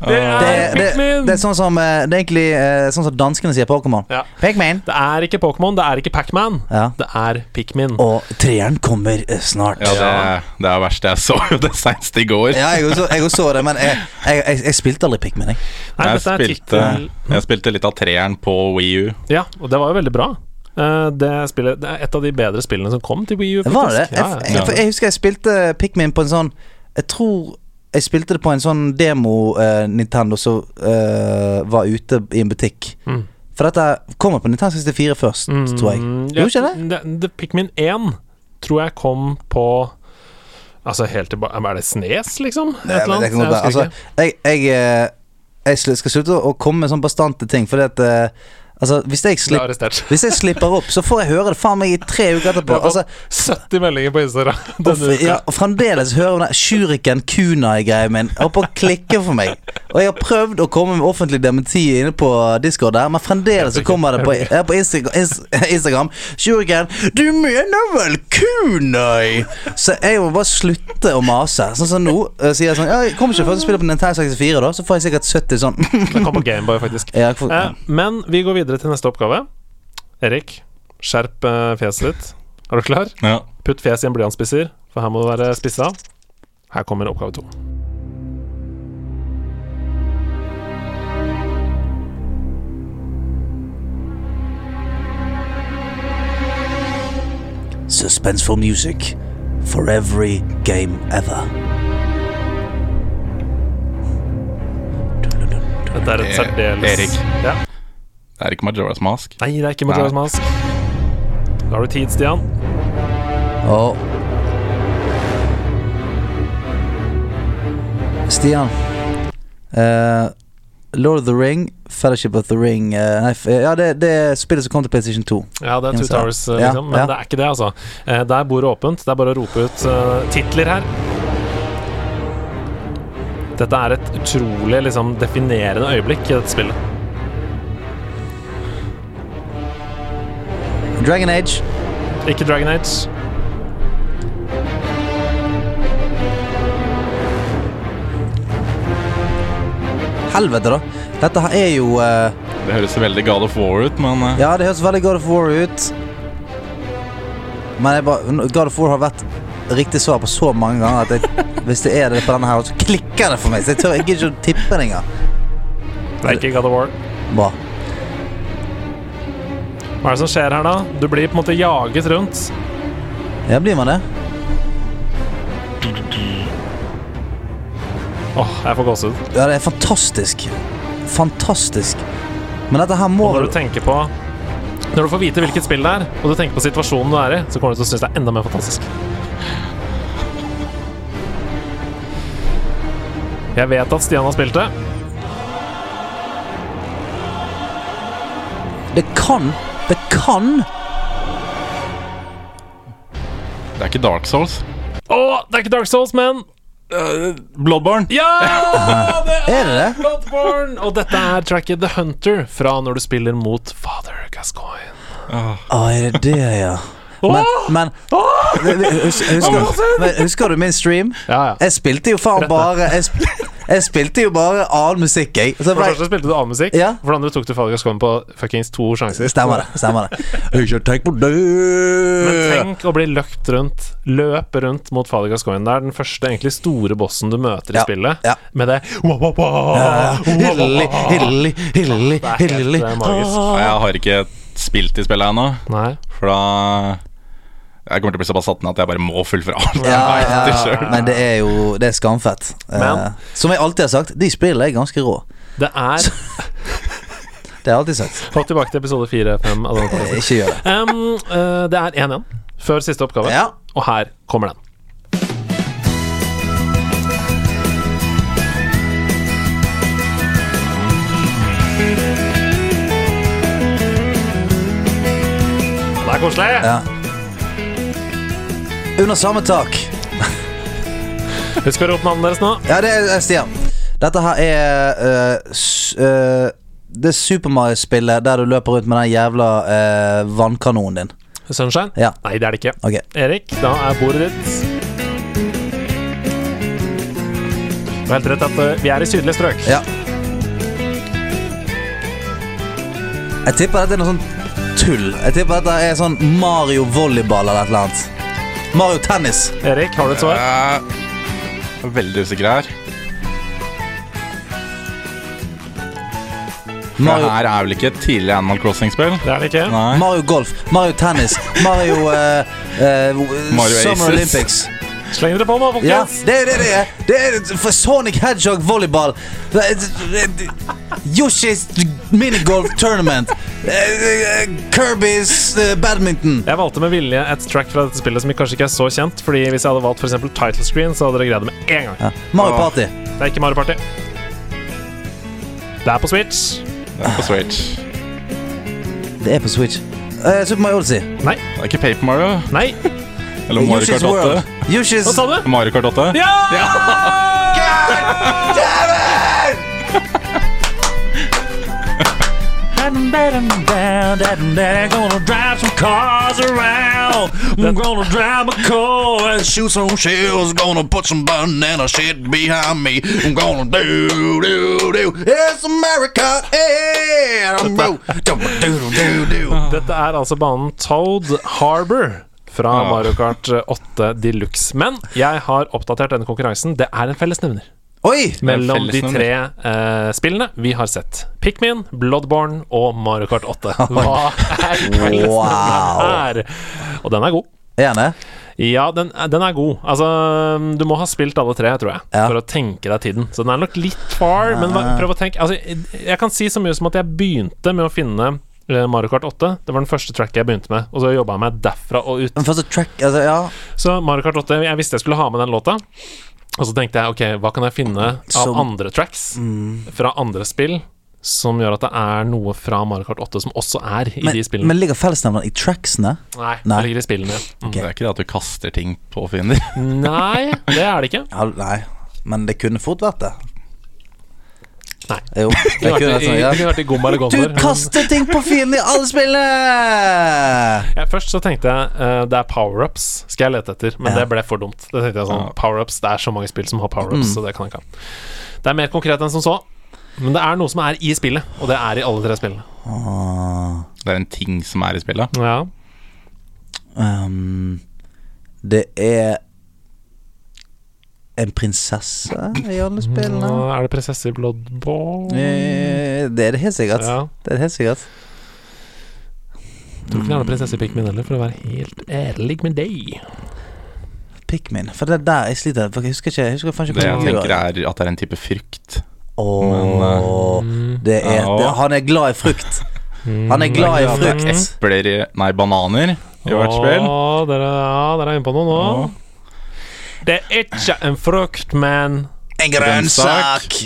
Det er Det, det, er sånn som eh, Det er egentlig eh, sånn som danskene sier Pokémon. Ja. Pikmin. Det er ikke Pokémon, det er ikke Pacman. Ja. Det er Pikmin. Og treeren kommer eh, snart. Ja, det, det er det verste. Jeg så jo det senest i går. Ja, jeg også, jeg også så det, men jeg, jeg, jeg, jeg spilte aldri Pikmin, jeg. Nei, jeg, spilte, jeg spilte litt av treeren på Wii U. Ja, og det var jo veldig bra. Eh, det, spillet, det er et av de bedre spillene som kom til Wii U. Var det? faktisk. Ja, Jeg, jeg, jeg husker jeg spilte Pikmin på en sånn Jeg tror jeg spilte det på en sånn demo-Nintendo som eh, var ute i en butikk. Mm. For dette kommer på Nintendo 64 først, tror jeg. Mm, Gjorde ikke det? det? Pikmin 1 tror jeg kom på Altså helt tilbake Er det Snes, liksom? Et eller annet? Jeg Altså, jeg, jeg, eh, jeg skal slutte å komme med sånn bastante ting, fordi at eh, Altså, hvis jeg, Ble slipp, hvis jeg slipper opp, så får jeg høre det faen meg i tre uker etterpå. Altså, 70 meldinger på Instagram denne f- ja, og fremdeles hører hun den Shuriken Kunai-greia min. På å klikke for meg. Og jeg har prøvd å komme med offentlig dementi inne på Discord der, men fremdeles så kommer det på, ja, på Instagram, Shuriken, du mener vel Kunai? Så jeg må bare slutte å mase. Sånn som nå. eh, Sier jeg sånn Ja, jeg kommer ikke først til å spille på Nintendo 64, da. Så får jeg sikkert 70 sånn. Det kommer Gameboy, faktisk. Ja, får, Eh, men vi går videre til neste oppgave. Erik, skjerp eh, fjeset ditt. Er du klar? Ja. Putt fjeset i en blyantspisser, for her må du være spissa. Her kommer oppgave to. Suspenseful music for every game ever. Dette er et særdeles Erik. Ja. Det er ikke Majora's Mask. Nei, det er ikke Majora's Nei. Mask. Da har du tid, Stian. Og Stian. Uh, Lord of the Ring, Fellowship of the Ring uh, Nei, ja, det, det er spillet som kom til PlayStation 2. Ja, det er Two. Towers, liksom. Ja. Men ja. det er ikke det, altså. Uh, Der bor bordet åpent. Det er bare å rope ut uh, titler her. Dette er et utrolig liksom, definerende øyeblikk i dette spillet. Dragon Age. Ikke Dragon Age. Helvete, da. Dette her er jo eh, Det høres veldig God of War ut, men eh, Ja, det høres veldig God of War ut. Men jeg bare, God of War har vært riktig svar på så mange ganger at jeg, <laughs> hvis det er det på denne her, så klikker det for meg. Så jeg tør jeg gidder ikke å tippe det engang. Det er ikke God of War. Bra. Hva er det som skjer her, da? Du blir på en måte jaget rundt. Ja, blir man det? Åh, jeg får gåsehud. Ja, det er fantastisk. Fantastisk. Men dette her må Og når du tenker på Når du får vite hvilket spill det er, og du tenker på situasjonen du er i, så kommer du til å synes det er enda mer fantastisk. Jeg vet at Stian har spilt det. Det kan kan det er ikke Dark Souls. Å, det er ikke Dark Souls, men Bloodborne. Ja! <laughs> Det Er det det? Bloodborne! Og dette er tracket The Hunter fra når du spiller mot Father Gascoigne. Å, er det det, ja? Men, men husker, husker du min stream? Ja, ja. Jeg spilte jo faen bare Jeg, sp jeg spilte jo bare annen musikk, jeg. Så For det første spilte du annen musikk. Ja. For det andre tok du Father Gascoigne på fuckings to sjanser. Stemmer det. stemmer det Ikke tenk på det Men tenk å bli løpt rundt, løpe rundt mot Father Gascoigne. Det er den første egentlig store bossen du møter i Ja, spillet. ja. Med det Hilly, hilly, hilly, helt eh. Jeg har ikke spilt i spillet ennå, for da Jeg kommer til å bli såpass satt ned at jeg bare må fullføre alt. Ja, <laughs> ja, ja, men det er jo Det er skamfett. Eh, Men- som jeg alltid har sagt, de spillene er ganske rå. Det er <laughs> Det har jeg alltid sagt. Hopp tilbake til episode 4-5 av denne. Ikke gjør det. Um, eh, det er 1-1 før siste oppgave, Ja. og her kommer den. Det er koselig. ja. Under samme tak. Husk å rope navnet deres nå. Ja, det er Stian. Dette her er uh, s eh, Det Super Mario-spillet der du løper rundt med den jævla uh, vannkanonen din. Sunshine? Ja. Nei, det er det ikke. Ok. Erik, da er bordet ditt. Du har helt rett at eh, vi er i sydlige strøk. Ja. Jeg tipper dette er noe sånn tull. Jeg tipper dette er sånn Mario volleyball eller et eller annet. Mario tennis. Erik, har du et svar? Jeg er veldig usikker her. Mario, Det her er vel ikke et tidlig Animal Crossing-spill? Det er det ikke. Nei. Mario golf. Mario tennis. Mario uh, uh, Mario Summer Aces. Olympics. Sleng dere på nå, Ja, det er det det er. Det er for Sonic Hedgehog volleyball. Det er- Yoshi's minigolf tournament. Eh, eh, Kirby's eh, badminton. Jeg valgte med vilje et track fra dette spillet som kanskje ikke er så kjent. Fordi hvis jeg hadde valgt for eksempel title screen, så hadde dere greid det med en gang. Ja. Mario. Party. Det er ikke Mario Party. Det er på Switch. Det er på Switch. Det er på Switch. Uh, Super Mario Odyssey. Nei. Det er ikke Paper Mario. Nei. Eller Mario Kart 8. World. Hva sa du? Mario Kart 8. Ja! Gonna drive some cars around. I'm gonna drive a car and shoot some shells. Gonna put some banana shit behind me. I'm gonna do, do, do. It's America. Yeah. I'm ro- do, do, do, do. Dette er altså banen Toad Harbor fra Mario Kart 8 Deluxe. Men jeg har oppdatert denne konkurransen. Det er en fellesnevner Oi! mellom de tre uh, spillene vi har sett. Pikmin, Bloodborne og Mario Kart 8. <laughs> Hva er fellesnevneren Wow. her? Og den er god. Enig. Ja, den, den er god. Altså, du må ha spilt alle tre, tror jeg, Ja. for å tenke deg tiden. Så den er nok litt far, men prøv å tenke altså, Jeg kan si så mye som at jeg begynte med å finne eh, Mario Kart 8. Det var den første tracket jeg begynte med, og så jobba jeg meg derfra og ut. Track Altså, ja. Så Mario Kart 8 Jeg visste jeg skulle ha med den låta. Og så tenkte jeg ok, hva kan jeg finne av Som- andre tracks fra andre spill som gjør at det er noe fra Mario Kart 8 som også er i Men, de spillene? men ligger fellesnevneren i tracksene? Nei, Nei. det ligger i spillene. Mm. Det er ikke det at du kaster ting på fiender. Nei, det er det ikke. Ja, nei. Men det kunne fort vært det. Nei. Jo, <laughs> det Det kunne vært sånn, det ja. kunne vært i Gomma eller Du Gondor. men- kaster ting på fienden i alle spillene! Ja, først så tenkte jeg uh, det er power-ups skal jeg lete etter, men Ja. det ble for dumt. Det tenkte jeg sånn, Ja. Power-ups, Det er så mange spill som har power-ups, Mm. så det kan jeg ikke ha. Det er mer konkret enn som så. Men det er noe som er i spillet, og det er i alle tre spillene. Åh, Det er en ting som er i spillet. Ja. Um, det er en prinsesse i alle spillene. Er det prinsesse i Bloodborne? Eh, Det er det helt sikkert. Ja. Det er det helt sikkert. Tror ikke det er prinsesse i Pikmin heller, for å være helt ærlig med deg. Pikmin. For det er der jeg sliter. For jeg husker ikke Jeg husker ikke Det jeg tenker er at det er en type frukt. Åh, Mm. det er, Ja. det, Han er glad i frukt. Han er glad i Mm. frukt. Epler i Nei, bananer i hvert spill. Ja, dere er inne på noe nå. Det er ikke en frukt, men En grønnsak.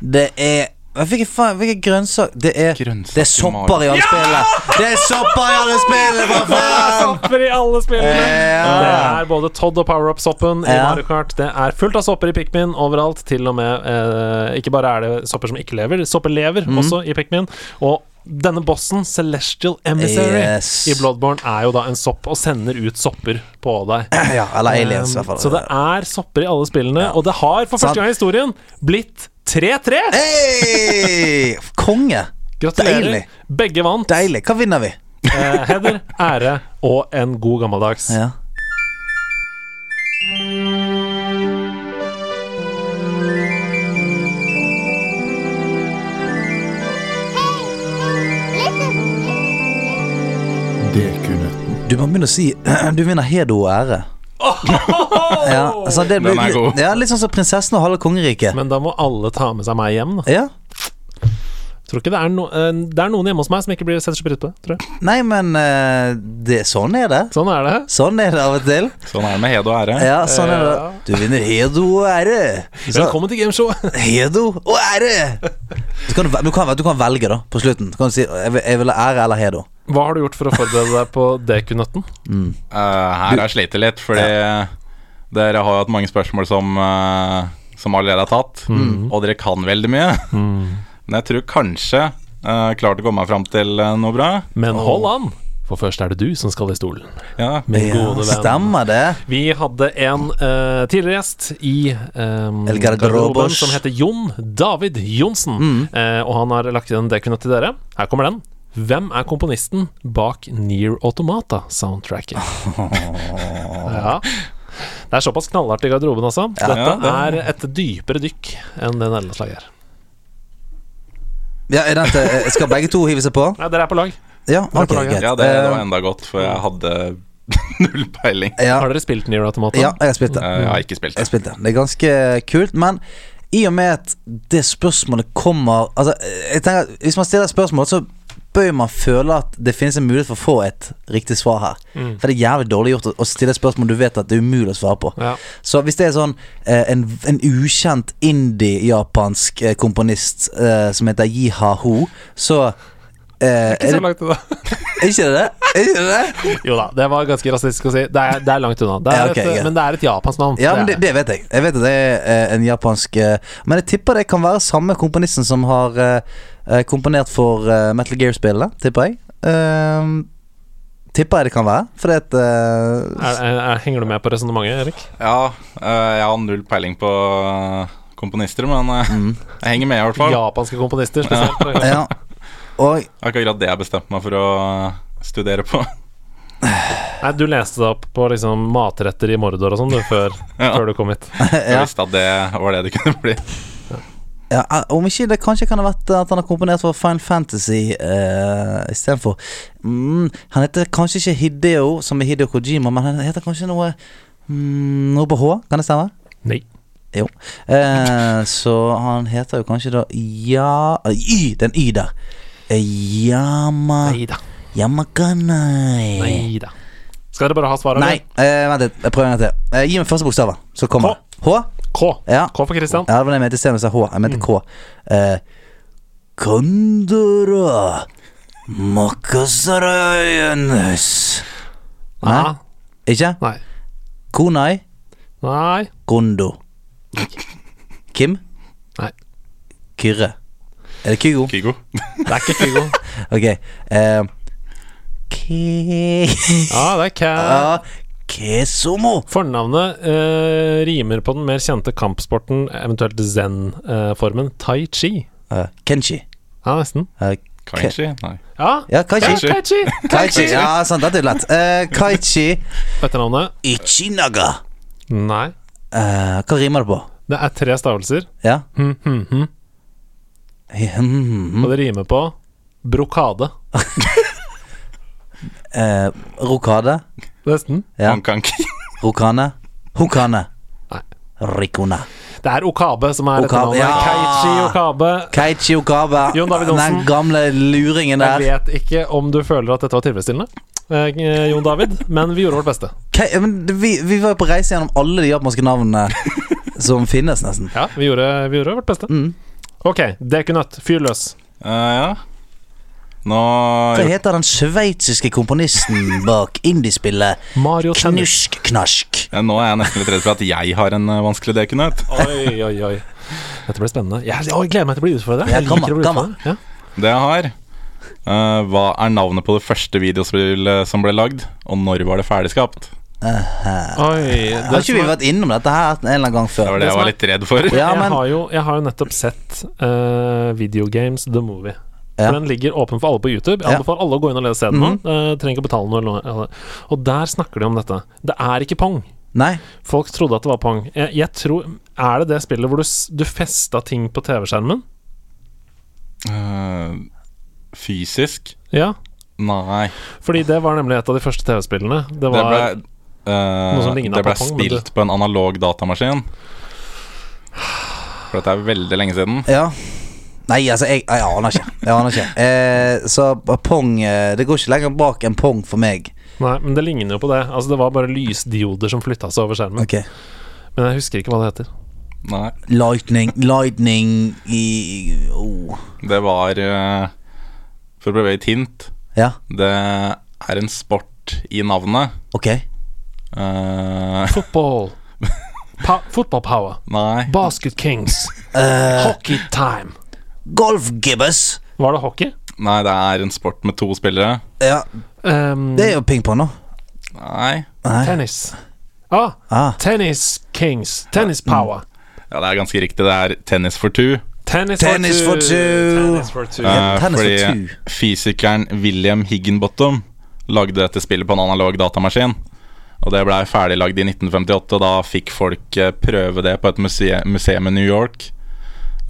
Det er Hvilken faen Hvilken grønnsak? Det er Grønnsak Det er i sopper i alle spillene! Det er sopper i alle spillene, for faen! Sopper i alle spillene! Ja. Det er både Todd og Power-Up-soppen i Ja. Mario Kart. Det er fullt av sopper i Pikmin overalt. Til og med eh, Ikke bare er det sopper som ikke lever, sopper lever Mhm. også i Pikmin. Og denne bossen, Celestial Emissary, Yes. i Bloodborne, er jo da en sopp og sender ut sopper på deg. <clears throat> Ja, eller aliens, i hvert fall. Så det er sopper i alle spillene, Ja. og det har for første gang i historien blitt 3-3! Hey! <laughs> Konge! Gratulerer. Deilig. Begge vant. Deilig. Hva vinner vi? Eh, heder, ære og en god gammeldags. Ja. Du må begynne å si <clears throat> Du vinner heder og ære. <laughs> Ja, altså det blir, Den er god. ja, litt sånn som prinsessen og halve kongeriket. Men da må alle ta med seg meg hjem, da. Ja. Tror ikke det er, no, eh, det er noen hjemme hos meg som ikke blir setter så pris på det, tror jeg. Nei, men eh, det, sånn er det. Sånn er det. Sånn er det av og til. Sånn er det med hed og ære. Ja, sånn er det. Du vinner heder og ære. Så, Velkommen til gameshowet. <laughs> heder og ære. Så kan du, du, kan, du kan velge, da, på slutten. Du kan si jeg vil, jeg vil ha ære eller heder. Hva har du gjort for å forberede deg på dekunøtten? Mm. Uh, her har jeg slitt litt, fordi dere har jo hatt mange spørsmål som, uh, som allerede er tatt. Og dere kan veldig mye. Men jeg tror kanskje jeg klarte å komme meg fram til uh, noe bra. Men hold an, for først er det du som skal i stolen. Ja, Min Ja, gode venn. stemmer det. Vi hadde en uh, tidligere gjest i um, El Garderobos. som heter Jon David Johnsen. Eh, og han har lagt inn en dekunøtt til dere. Her kommer den. Hvem er komponisten bak Near Automata-soundtracket? <laughs> ja. Det er såpass knallhardt i garderoben, altså. Dette Ja, det- er et dypere dykk enn det nederlandslaget er. Ja, er dette, skal begge to hive seg på? Ja, dere er på lag. Ja, okay, laget. ja det, det var Eh, enda godt, for jeg hadde <laughs> null peiling. ja, Har dere spilt Near Automata? ja, jeg har spilt det. Eh, Jeg har ikke spilt Jeg det. spilt Det er ganske kult, men i og med at det spørsmålet kommer Altså, jeg tenker at Hvis man stiller et spørsmål, så bør man føle at det finnes en mulighet for å få et riktig svar her. Mm. For det er jævlig dårlig gjort å, stille et spørsmål du vet at det er umulig å svare på. Ja. Så hvis det er sånn eh, en, en ukjent indie-japansk eh, komponist eh, som heter Jiha Ho, så Eh, Ikke så langt unna. <laughs> ikke det det? Ikke det det? Jo da, det var ganske rasistisk å si. Det er, det er langt unna. Det er Ja, ok, et, men det er et japansk navn. Ja, men det, det vet jeg. Jeg vet at det er eh, en japansk eh, Men jeg tipper det kan være samme komponisten som har eh, eh, komponert for eh, Metal Gear-spillene, tipper jeg. Eh, tipper jeg det kan være, fordi at eh, er, er, er, Henger du med på resonnementet, Erik? Ja, eh, jeg har null peiling på komponister, men mm, jeg henger med i hvert fall. Japanske komponister spesielt. Ja. Og akkurat det jeg bestemte meg for å eh, studere på. Nei, Du leste deg opp på liksom matretter i Mordor og sånn før, <laughs> Ja. før du kom hit. <laughs> Jeg ja, visste at det var det det kunne bli. ja, eh, Om ikke det kanskje kan ha vært at han har komponert for Final Fantasy uh, istedenfor. Mm, han heter kanskje ikke Hideo, som er Hideo Kojima, men han heter kanskje noe mm, Noe på H, kan det stemme? Nei. Jo. Uh, så han heter jo kanskje da Ja Y! Det er en Y der. Eh, Yama Nei da. Yamakanai. Nei da. Skal dere bare ha svaret? Nei, eh, vent litt. Jeg prøver en gang til. Eh, gi meg første bokstaven, så kommer H. det. H? K. Ja. K for Kristian. ja, det var det jeg mente istedenfor stedet si H. Jeg mente K. Eh, Kondora Makasarayanes. Nei, Aha. ikke? Nei. Konai Nei. Kondo. Kim? Nei. Kyrre. Er det Kygo? Kygo. Det er ikke Kygo. <laughs> Ok. Uh, Ke... Ja, <laughs> det er Ca... Ja, Kesomo. Fornavnet uh, rimer på den mer kjente kampsporten, eventuelt zen-formen, tai chi. Uh, kenchi. Ja, nesten. Uh, Kaichi? Nei. Ja, ja, Kaichi. ja Kaichi. Kaichi. Ja, sant, det er lett. Uh, Kaichi Etternavnet? Ichinaga. Nei. Eh, hva rimer det på? Det er tre stavelser, Ja? hm, hm, hm. Hmm, og det rimer på brokade. <laughs> eh, rokade. Nesten. Ja. Honkanki. Rokane. Hokane. Nei. Rikone. Det er Okabe som er Okabe, ja. Keiichi Okabe. Keiichi Okabe. Jon David Johnsen. Den gamle luringen der. Jeg vet ikke om du føler at dette var tilfredsstillende, eh, Jon David, men vi gjorde vårt beste. Kei, men vi, vi var jo på reise gjennom alle de japanske navnene <laughs> som finnes, nesten. Ja, vi gjorde, vi gjorde vårt beste. Mm. Ok, Dekunøtt, fyr løs. Uh, ja. Nå Hva heter den sveitsiske komponisten bak indiespillet Mario Knusk Knask? ja, Nå er jeg nesten litt redd for at jeg har en eh, vanskelig dekunøtt. <laughs> Oi, oi, oi. Dette blir spennende. Jeg, å, jeg gleder meg til å bli utfordra. Ja, Jeg liker å bli utfordret. Ja. Det jeg har uh, Hva er navnet på det første videospillet som ble lagd, og når var det ferdigskapt? Oi, Har ikke vi vært innom dette her en eller annen gang før? Det var det Det jeg var litt redd for. Ja, men jeg, har jo, jeg har jo nettopp sett uh, Videogames The Movie. Ja. Den ligger åpen for alle på YouTube. Jeg Ja. Anbefaler alle å gå inn og lese den mm -hmm. uh, trenger ikke betale noe. eller noe. Og der snakker de om dette. Det er ikke pong. Nei. Folk trodde at det var pong. Jeg, jeg tror Er det det spillet hvor du, du festa ting på TV-skjermen? Uh, fysisk? Ja. Nei. Fordi det var nemlig et av de første TV-spillene. Det Det var ble, eh, lignet det ble spilt på en analog datamaskin. For dette er veldig lenge siden. Ja. Nei, altså, jeg, jeg aner ikke. Jeg aner ikke. Eh, så pong eh, Det går ikke lenger bak enn pong for meg. Nei, men det ligner jo på det. Altså Det var bare lysdioder som flytta seg over skjermen. Ok Men jeg husker ikke hva det heter. Nei. Lightning Lightning i oh. Det var eh, For å prøve et hint Ja, Det er en sport i navnet. ok. Eh, <laughs> Football. Pa football power. nei. Basket Kings. Uh, Hockey time. golf gibbous. Var det hockey? Nei, det er en sport med to spillere. Ja, Um, det er jo pingpong, nå. Nei. Nei. tennis. Ah, Ah. tennis Kings. Tennis power. Ja, det er ganske riktig. Det er tennis for two. Tennis, Tennis for for two. two. Tennis for two. Eh, tennis for two. fysikeren William Higginbottom lagde dette spillet på en analog datamaskin. Og det blei ferdiglagd i 1958, og da fikk folk eh, prøve det på et museum, museum i New York.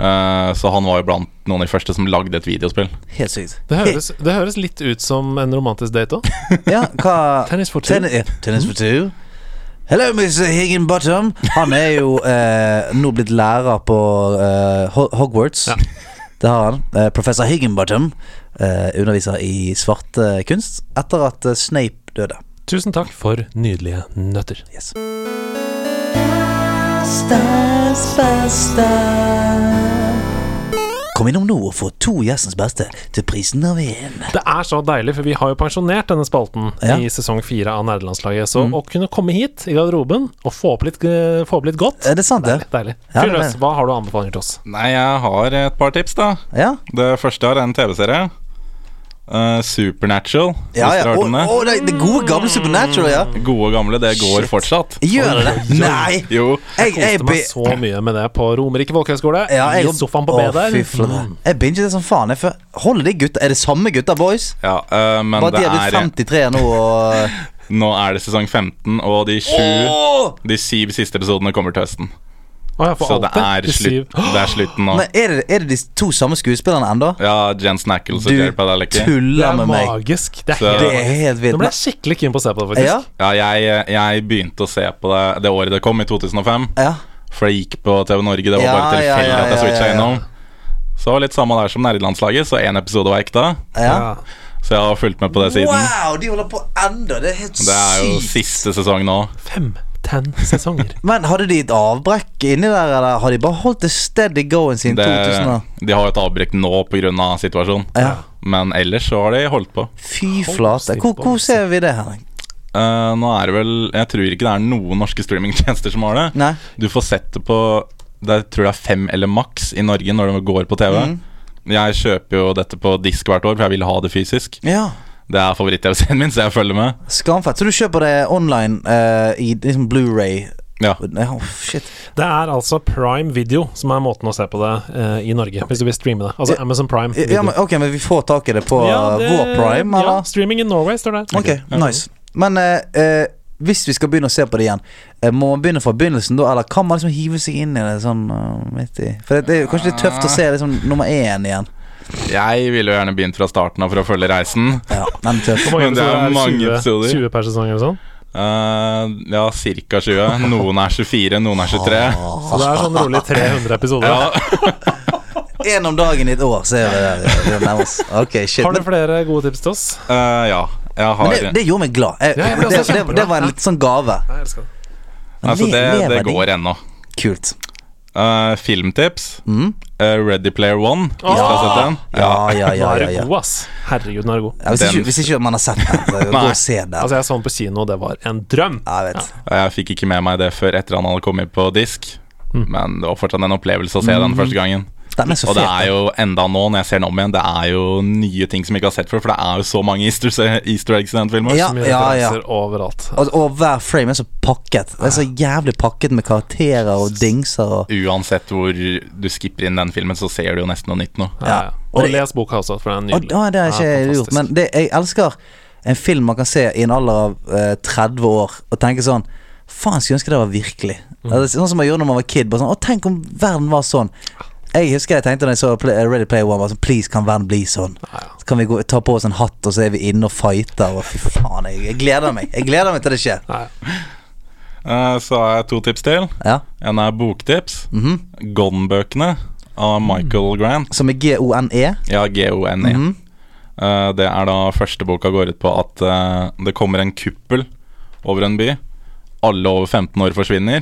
Uh, så han var jo blant noen av de første som lagde et videospill. Helt sykt. Det høres, det høres litt ut som en romantisk date òg. <laughs> Ja, hva Tennis for two. Tennis, ja, tennis for two. Hello, Mr. Higginbottom. Han er jo eh, nå blitt lærer på eh, Hogwarts. Ja. Det har han. Eh, professor Higginbottom eh, underviser i svarte kunst etter at eh, Snape døde. Tusen takk for nydelige nøtter. Yes. Kom innom nå og få to Gjestens beste til prisen av én. Det er så deilig, for vi har jo pensjonert denne spalten Ja. Mm. i sesong fire av Nerdelandslaget. Så å kunne komme hit i garderoben og få opp litt, eh, få opp litt godt Er det sant, det? Deilig. deilig. Ja, Fyr løs. Hva har du anbefalinger til oss? Nei, jeg har et par tips, da. Ja, Det første er en TV-serie. Eh, Supernatural. ja. hvis ja. dere oh, hørt det. det, gode gamle Supernatural, ja. Gode gamle, det går Shit. fortsatt. Gjør det <laughs> det? Nei! Jo. Jeg, jeg, Koste meg så mye med det på Romerike folkehøgskole. ja, jeg, I sofaen på B der. fy. Jeg binger det som faen. Jeg Holder de gutta Er det samme gutta, boys? Ja, uh, men Bare det de er blitt er 53 nå og <laughs> Nå er det sesong 15, og de sju oh! De syv siste episodene kommer til høsten. Å, ja, Så det er, slutt, det er slutten nå. Men er det, er det de to samme skuespillerne enda? Ja, Jen Snackles og Jerry Padalecki. Du tuller er med meg. magisk. Det er Så- Det er helt Nå vilt. ble jeg skikkelig keen på å se på det, faktisk. Ja, Ja, jeg, jeg begynte å se på det det året det kom, i 2005. ja. For det gikk på TV Norge. Det var Ja, bare tilfeldig ja, ja, at jeg switcha ja, ja. innom. Så litt samme der som nerdelandslaget, så én episode var ekte. ja. Så jeg har fulgt med på det siden. Wow, de holder på enda. Det er helt sykt. Det er jo siste sesong nå. Fem, ten sesonger. <laughs> Men hadde de et avbrekk inni der, eller har de bare holdt det steady going siden Det, 2000? da? de har jo et avbrekk nå pga. situasjonen, Ja. men ellers så har de holdt på. Fy flate. Hvor, hvor ser vi det, Henrik? Uh, nå er det vel Jeg tror ikke det er noen norske streamingtjenester som har det. Nei? Du får sett det på det, tror jeg er fem eller maks i Norge når det går på TV. Mm. Jeg kjøper jo dette på disk hvert år, for jeg vil ha det fysisk. Ja. Det er favoritt-TV-serien min, så jeg følger med. Skamfett. Så du kjøper det online uh, i liksom Blu-ray? Ja. Oh, shit. Det er altså Prime Video som er måten å se på det uh, i Norge, hvis du vil streame det. Altså Amazon Prime. Video. Ja, men, ok, men vi får tak i det på Ja, det- vår prime, Ja, streaming in Norway står der. Ok, nice. Men uh, eh, hvis vi skal begynne å se på det igjen, eh, må man begynne fra begynnelsen da, eller kan man liksom hive seg inn i det sånn eh, midt i For det, det er jo kanskje litt tøft å se liksom nummer én igjen. Jeg ville jo gjerne begynt fra starten av for å følge reisen. Ja, den er. Hvor mange Men det er episoder mange 20, episoder. 20 per sesong eller sånn? Uh, ja, ca. 20. Noen er 24, noen er 23. Så det er sånn rolig 300 episoder. Ja, <laughs> Én om dagen i et år, ser vi der. det nærmer oss. Ok, shit. Har du flere gode tips til oss? Uh, ja. Jeg har men det, det gjorde meg glad. Jeg, Ja, jeg det, det, det var en litt sånn gave. Jeg det. Altså, det, det går ennå. Kult. Eh, filmtips. Mm. Uh, Ready Player One. Hvis Åh! dere har sett den? Ja, ja, ja. ja, ja. god, ass. Herregud, den er du god. ja hvis, ikke, hvis ikke man har sett den, så gå <laughs> og se den. Altså, jeg så den på kino, det var en drøm. Ja, jeg vet. Jeg fikk ikke med meg det før etter han hadde kommet på disk. Mm. Men det var fortsatt en opplevelse å se den første gangen. Den er så Og det er jo enda nå, når jeg ser den om igjen, det er jo nye ting som jeg ikke har sett før. For det er jo så mange easter, easter eggs i den filmen. Ja, ja, ja. overalt. Og, og hver frame er så pakket. Det er så jævlig pakket med karakterer og dingser og Uansett hvor du skipper inn den filmen, så ser du jo nesten noe nytt nå. Ja, Ja. ja. Og Og det- les boka også, for den er Og, nydelig. ja, det har ikke jeg gjort. Men det, jeg elsker en film man kan se i en alder av eh, 30 år og tenke sånn Faen, skulle ønske det var virkelig. Mm. Altså, sånn som man gjorde når man var kid. Bare sånn, å, tenk om verden var sånn. Jeg husker jeg tenkte da jeg så Ready Player One, sånn, please, kan verden bli sånn? Ja, ja. Så kan vi gå, ta på oss en hatt, og så er vi inne og fighter. Og fy faen, jeg, jeg gleder meg. Jeg gleder meg til det skjer. Ja. <laughs> Eh, Så har jeg to tips til. Ja. En er boktips. Mhm. Gone-bøkene av Michael Grant. Som er G-O-N-E. Ja, G-O-N-E. Mm -hmm. uh, det er da første boka går ut på at uh, det kommer en kuppel over en by. Alle over 15 år forsvinner.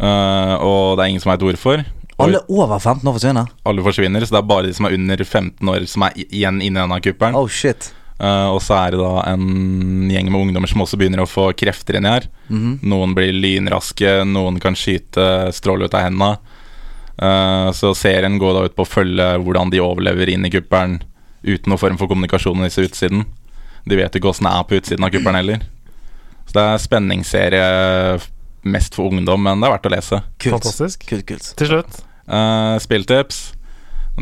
Uh, og det er ingen som veit hvorfor. Alle over 15 år forsvinner. alle forsvinner, så det er bare de som er under 15 år, som er igjen inni denne kuppelen. Oh shit. Uh, og så er det da en gjeng med ungdommer som også begynner å få krefter inni her. Mhm. Noen blir lynraske, noen kan skyte stråler ut av hendene. Uh, så serien går da ut på å følge hvordan de overlever inn i kuppelen uten noen form for kommunikasjon med disse utsiden. De vet ikke åssen det er på utsiden av kuppelen heller. Så det er spenningsserie mest for ungdom, men det er verdt å lese. Kult. Fantastisk. Kult, kult. Til slutt Eh, spilltips.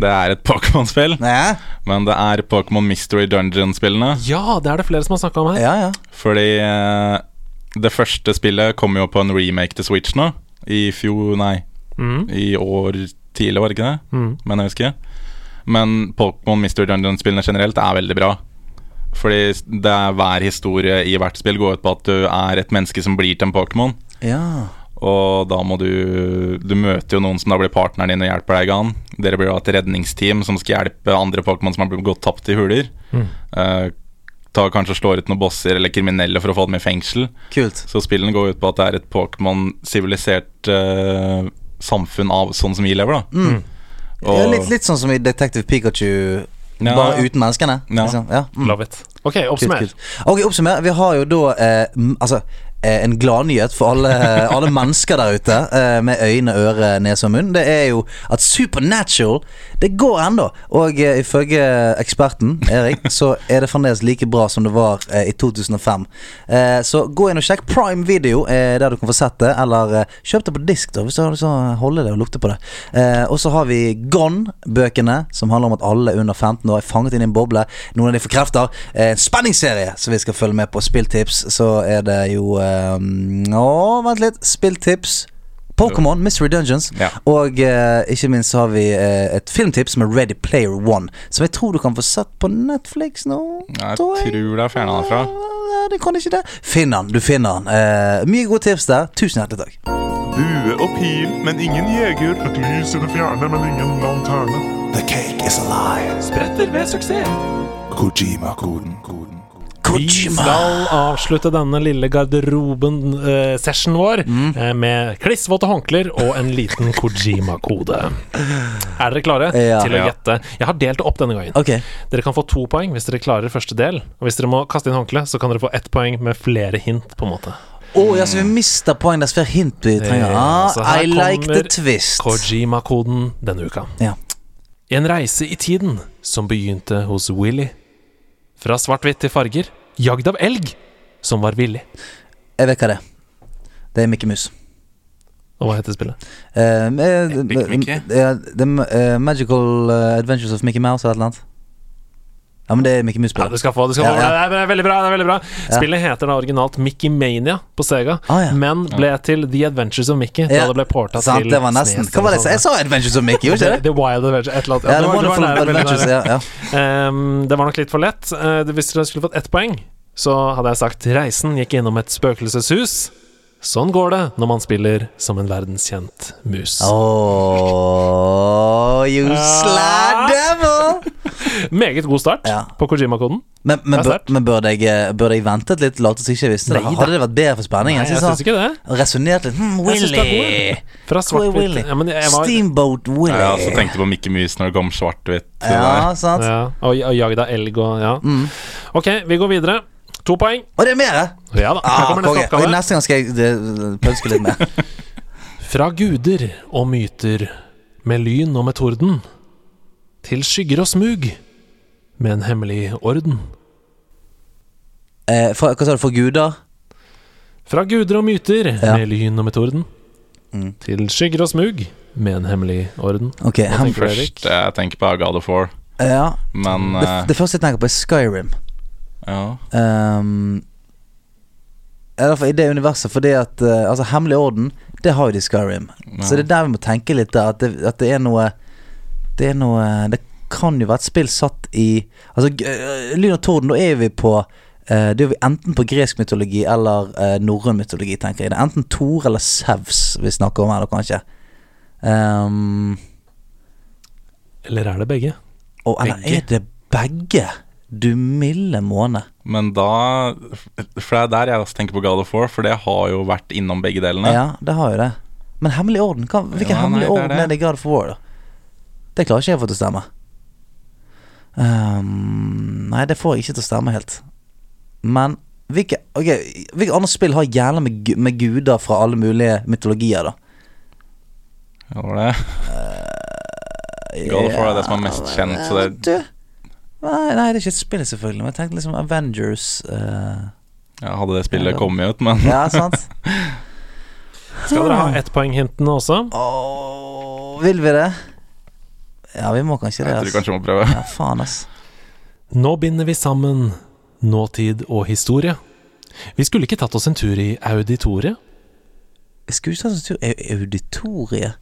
Det er et <laughs> Pokémon-spill, Ja, men det er Pokémon Mystery Dungeon-spillene. Ja, det er det flere som har snakka om her. ja. ja. Fordi uh, det første spillet kom jo på en remake til Switch nå. I fjor, nei, Mm. i år tidlig, var det ikke det? Mm. Men jeg husker Men Pokémon Mystery Dungeon-spillene generelt er veldig bra. Fordi det er hver historie i hvert spill går ut på at du er et menneske som blir til en Pokémon. ja. Og da må du Du møter jo noen som da blir partneren din og hjelper deg igjen. Dere blir da et redningsteam som skal hjelpe andre Pokémon som har blitt gått tapt i huler. Mm. Uh, ta Kanskje slår ut noen bosser eller kriminelle for å få dem i fengsel. Kult. Så spillene går ut på at det er et Pokémon-sivilisert uh, samfunn av sånn som vi lever, da. Mm. Og, Ja, litt, litt sånn som i Detective Pikachu, Ja. bare uten menneskene. Ja. Liksom. Ja. Mm. Love it. Ok, Kult, oppsummer. kult. Ok, oppsummer. Vi har jo da eh, Altså eh, en gladnyhet for alle, alle mennesker der ute eh, med øyne, øre, nese og munn. Det er jo at Supernatural Det går ennå. Og eh, ifølge eksperten Erik så er det fremdeles like bra som det var eh, i 2005. Eh, så gå inn og sjekk Prime Video, eh, der du kan få sett det. Eller eh, kjøp det på disk, da, hvis du har lyst til å holde det og lukte på det. Eh, og så har vi Gone-bøkene, som handler om at alle under 15 år er fanget inn i en boble. Noen av de får krefter. Eh, en spenningsserie som vi skal følge med på. Spilltips. Så er det jo eh, Å, vent litt. Spilltips. Pokémon, Mystery Dungeons. Ja. Og eh, ikke minst så har vi eh, et filmtips med Ready Player One. Som jeg tror du kan få sett på Netflix nå. Jeg tror det er fjerna derfra. Ja, det kan ikke det. Finn den, du finner den. Eh, mye gode tips der. Tusen hjertelig takk. Bue og pil, men ingen jeger. Et lys i det fjerne, men ingen lanterne. The cake is alive. Spretter ved suksess. Kojima-koden. Vi skal avslutte denne lille garderoben-sessionen vår Mm. eh, med klissvåte håndklær og en liten Kojima-kode. Er dere klare Ja. til å gjette? Jeg har delt det opp denne gangen. Okay. Dere kan få to poeng hvis dere klarer første del. Og hvis dere må kaste inn håndkle, så kan dere få ett poeng med flere hint, på en måte. Å ja, så vi mister poeng dess flere hint vi trenger. Ja, Ah, her I like the twist. Kojima-koden denne uka. Ja. En reise i tiden som begynte hos Willy. Fra svart-hvitt til farger, jagd av elg som var villig. Jeg vet hva det er. Det er Mickey Mus. Og hva heter spillet? Uh, uh, uh, The eh, Magical eh, Adventures of Mickey Mouse eller et eller annet. Ja, men det er Mickey Mouse-spillet. Ja, du skal få, du skal Ja, få. ja. Det er veldig bra. det er veldig bra Spillet heter da originalt Mickey Mania på Sega, Ah, ja. men ble til The Adventures of Mickey da det ble porta Sant, til det var nesten. Hva var det jeg sa? Jeg sånn. sa Adventures of Mickey, gjorde jeg ikke det? The Wild Adventure, et eller annet. Det. Ehm, det var nok litt for lett. Uh, hvis dere skulle fått ett poeng, så hadde jeg sagt reisen gikk innom et spøkelseshus. Sånn går det når man spiller som en verdenskjent mus. Oh, you sly devil! <laughs> Meget god start Ja. på Kojima-koden. Men, men, bør, men burde, jeg, burde jeg ventet litt, late som ikke visste det? Nei. Hadde det vært bedre for spenningen? Nei, jeg syns ikke det. Resonnert litt. Hmm, Jeg er Willy! Fra svart-hvitt Willy? ja, men jeg var, Steamboat Willy. Ja, så tenkte på Mickey Mus når det kom svart-hvitt. Ja, sant? ja, og, og jagd av elg og ja. Mm. Ok, vi går videre. To poeng. Og det er mer! eh? Ja da, her Ah, kommer neste okay. Oppgave. neste gang skal jeg det- pønske litt mer. <laughs> Fra guder og myter med lyn og med torden til skygger og smug med en hemmelig orden. Eh, for, hva sa du, for guder? Fra guder og myter Ja. med lyn og med torden Mm. til skygger og smug med en hemmelig orden. Ok, Hva tenker du, Erik? Først jeg tenker på God of War, ja. men Det, eh, det første jeg tenker på, er Skyrim. ja. Um, I i det universet, fordi at eh, Altså, Hemmelig orden, det har jo de i Skyrim. Ja. Så det er der vi må tenke litt, at det, at det er noe Det er noe Det kan jo være et spill satt i Altså, øh, Lyn og torden, da er vi på eh, Det er vi enten på gresk mytologi eller uh, norrøn mytologi, tenker jeg. Det er enten Thor eller Sevs vi snakker om her, da, kanskje. Um, Eller er det begge? og, eller Begge. er det begge? Du milde måne. Men da For det er der jeg også tenker på God of War, for det har jo vært innom begge delene. Ja, det har jo det. Men hemmelig orden? Hvilken Ja, hemmelig nei, det er orden det. er det i God of War, da? Det klarer ikke jeg å få til å stemme. Um, nei, det får jeg ikke til å stemme helt. Men hvilke, okay, hvilke andre spill har gjerne med, med guder fra alle mulige mytologier, da? Hva var det. God of War er det som er mest kjent, så det- Du Nei, nei, det er ikke et spill, selvfølgelig. Men jeg tenkte liksom Avengers uh... Ja, hadde det spillet kommet ut, men Ja, sant? <laughs> Skal dere ha ettpoenghintene også? Oh, vil vi det? Ja, vi må kanskje det. jeg tror kanskje vi må prøve. Ja, faen, ass. Nå binder vi sammen nåtid og historie. Vi skulle ikke tatt oss en tur i auditoriet? Jeg skulle ikke tatt oss en tur i auditoriet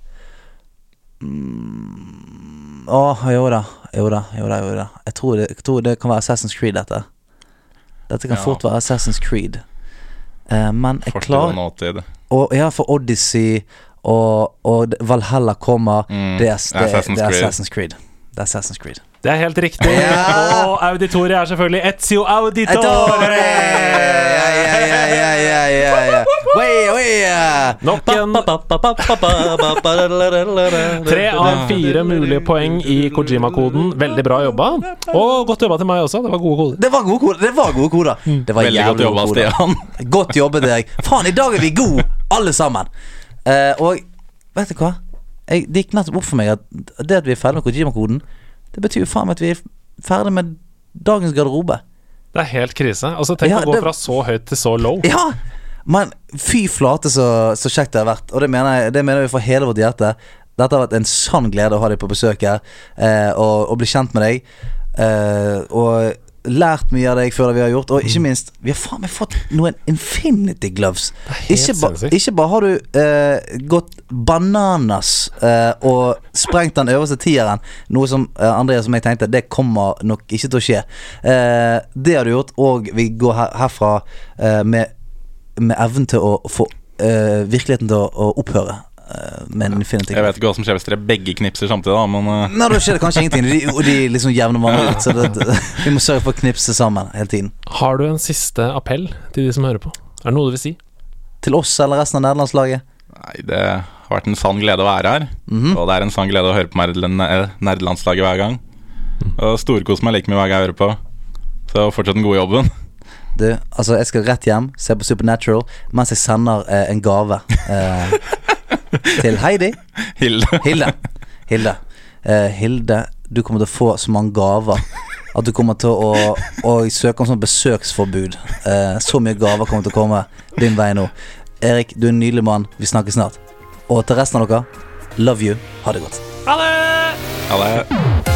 mm. Åh, jo da. Jo da, jo da. Jo da. Jeg, tror det, jeg tror det kan være Assassin's Creed, dette. Dette kan Ja. fort være Assassin's Creed. Eh, men jeg klarer og, Ja, for Odyssey og, og Valhalla kommer. Mm, Det, er, det, Assassin's det er Creed. Assassin's Creed. Det er Assassin's Creed. Det er helt riktig. Ja! Og auditoriet er selvfølgelig Ezio Auditore! Nok en tre av fire mulige poeng i Kojima-koden. Veldig bra jobba. Og godt jobba til meg også. Det var gode koder. Det var gode koder. Det var gode koder. Det var Veldig godt jævlig jobba, gode koder. Stian. Godt jobbet, Erik. Faen, i dag er vi gode, alle sammen. Eh, og vet du hva? Jeg, det gikk nettopp opp for meg at det at vi er ferdig med Kojima-koden, det betyr jo faen meg at vi er ferdig med dagens garderobe. Det er helt krise. Altså, tenk Ja, å gå det- fra så høyt til så low. Ja! Men fy flate, så, så kjekt det har vært. Og det mener, jeg, det mener vi for hele vårt hjerte. Dette har vært en sann glede å ha deg på besøk her, eh, og, og bli kjent med deg. Eh, og lært mye av deg før det vi har gjort. Og ikke minst, vi har faen meg fått noen Infinity Gloves. Ikke, ba, ikke bare har du eh, gått bananas eh, og sprengt den øverste tieren, noe som eh, Andreas som jeg tenkte, det kommer nok ikke til å skje. Eh, det har du gjort, og vi går her, herfra eh, med, med evnen til å få virkeligheten til å, å opphøre eh, med en Jeg vet ikke hva som skjer hvis dere begge knipser samtidig, da, men uh. Nei, da skjer det kanskje ingenting. De, og de liksom jevner hverandre ut. Så det, det, vi må sørge for å knipse sammen hele tiden. Har du en siste appell til de som hører på? Er det noe du vil si? Til oss eller resten av nederlandslaget. Nei, det har vært en sann glede å være her. Mhm. Og det er en sann glede å høre på eh, nerdelandslaget hver gang. Og storkoser meg like mye hver gang jeg hører på. Så fortsett den gode jobben. Du, altså, jeg skal rett hjem, se på Supernatural, mens jeg sender eh, en gave eh, <laughs> <laughs> til Heidi. Hilde. Hilde. Hilde. Uh, Hilde, du kommer til å få så mange gaver at du kommer til å, å søke om sånn besøksforbud. Uh, så mye gaver kommer til å komme din vei nå. Erik, du er en nydelig mann. Vi snakkes snart. Og til resten av dere, love you. Ha det godt. Ha det! Ha det.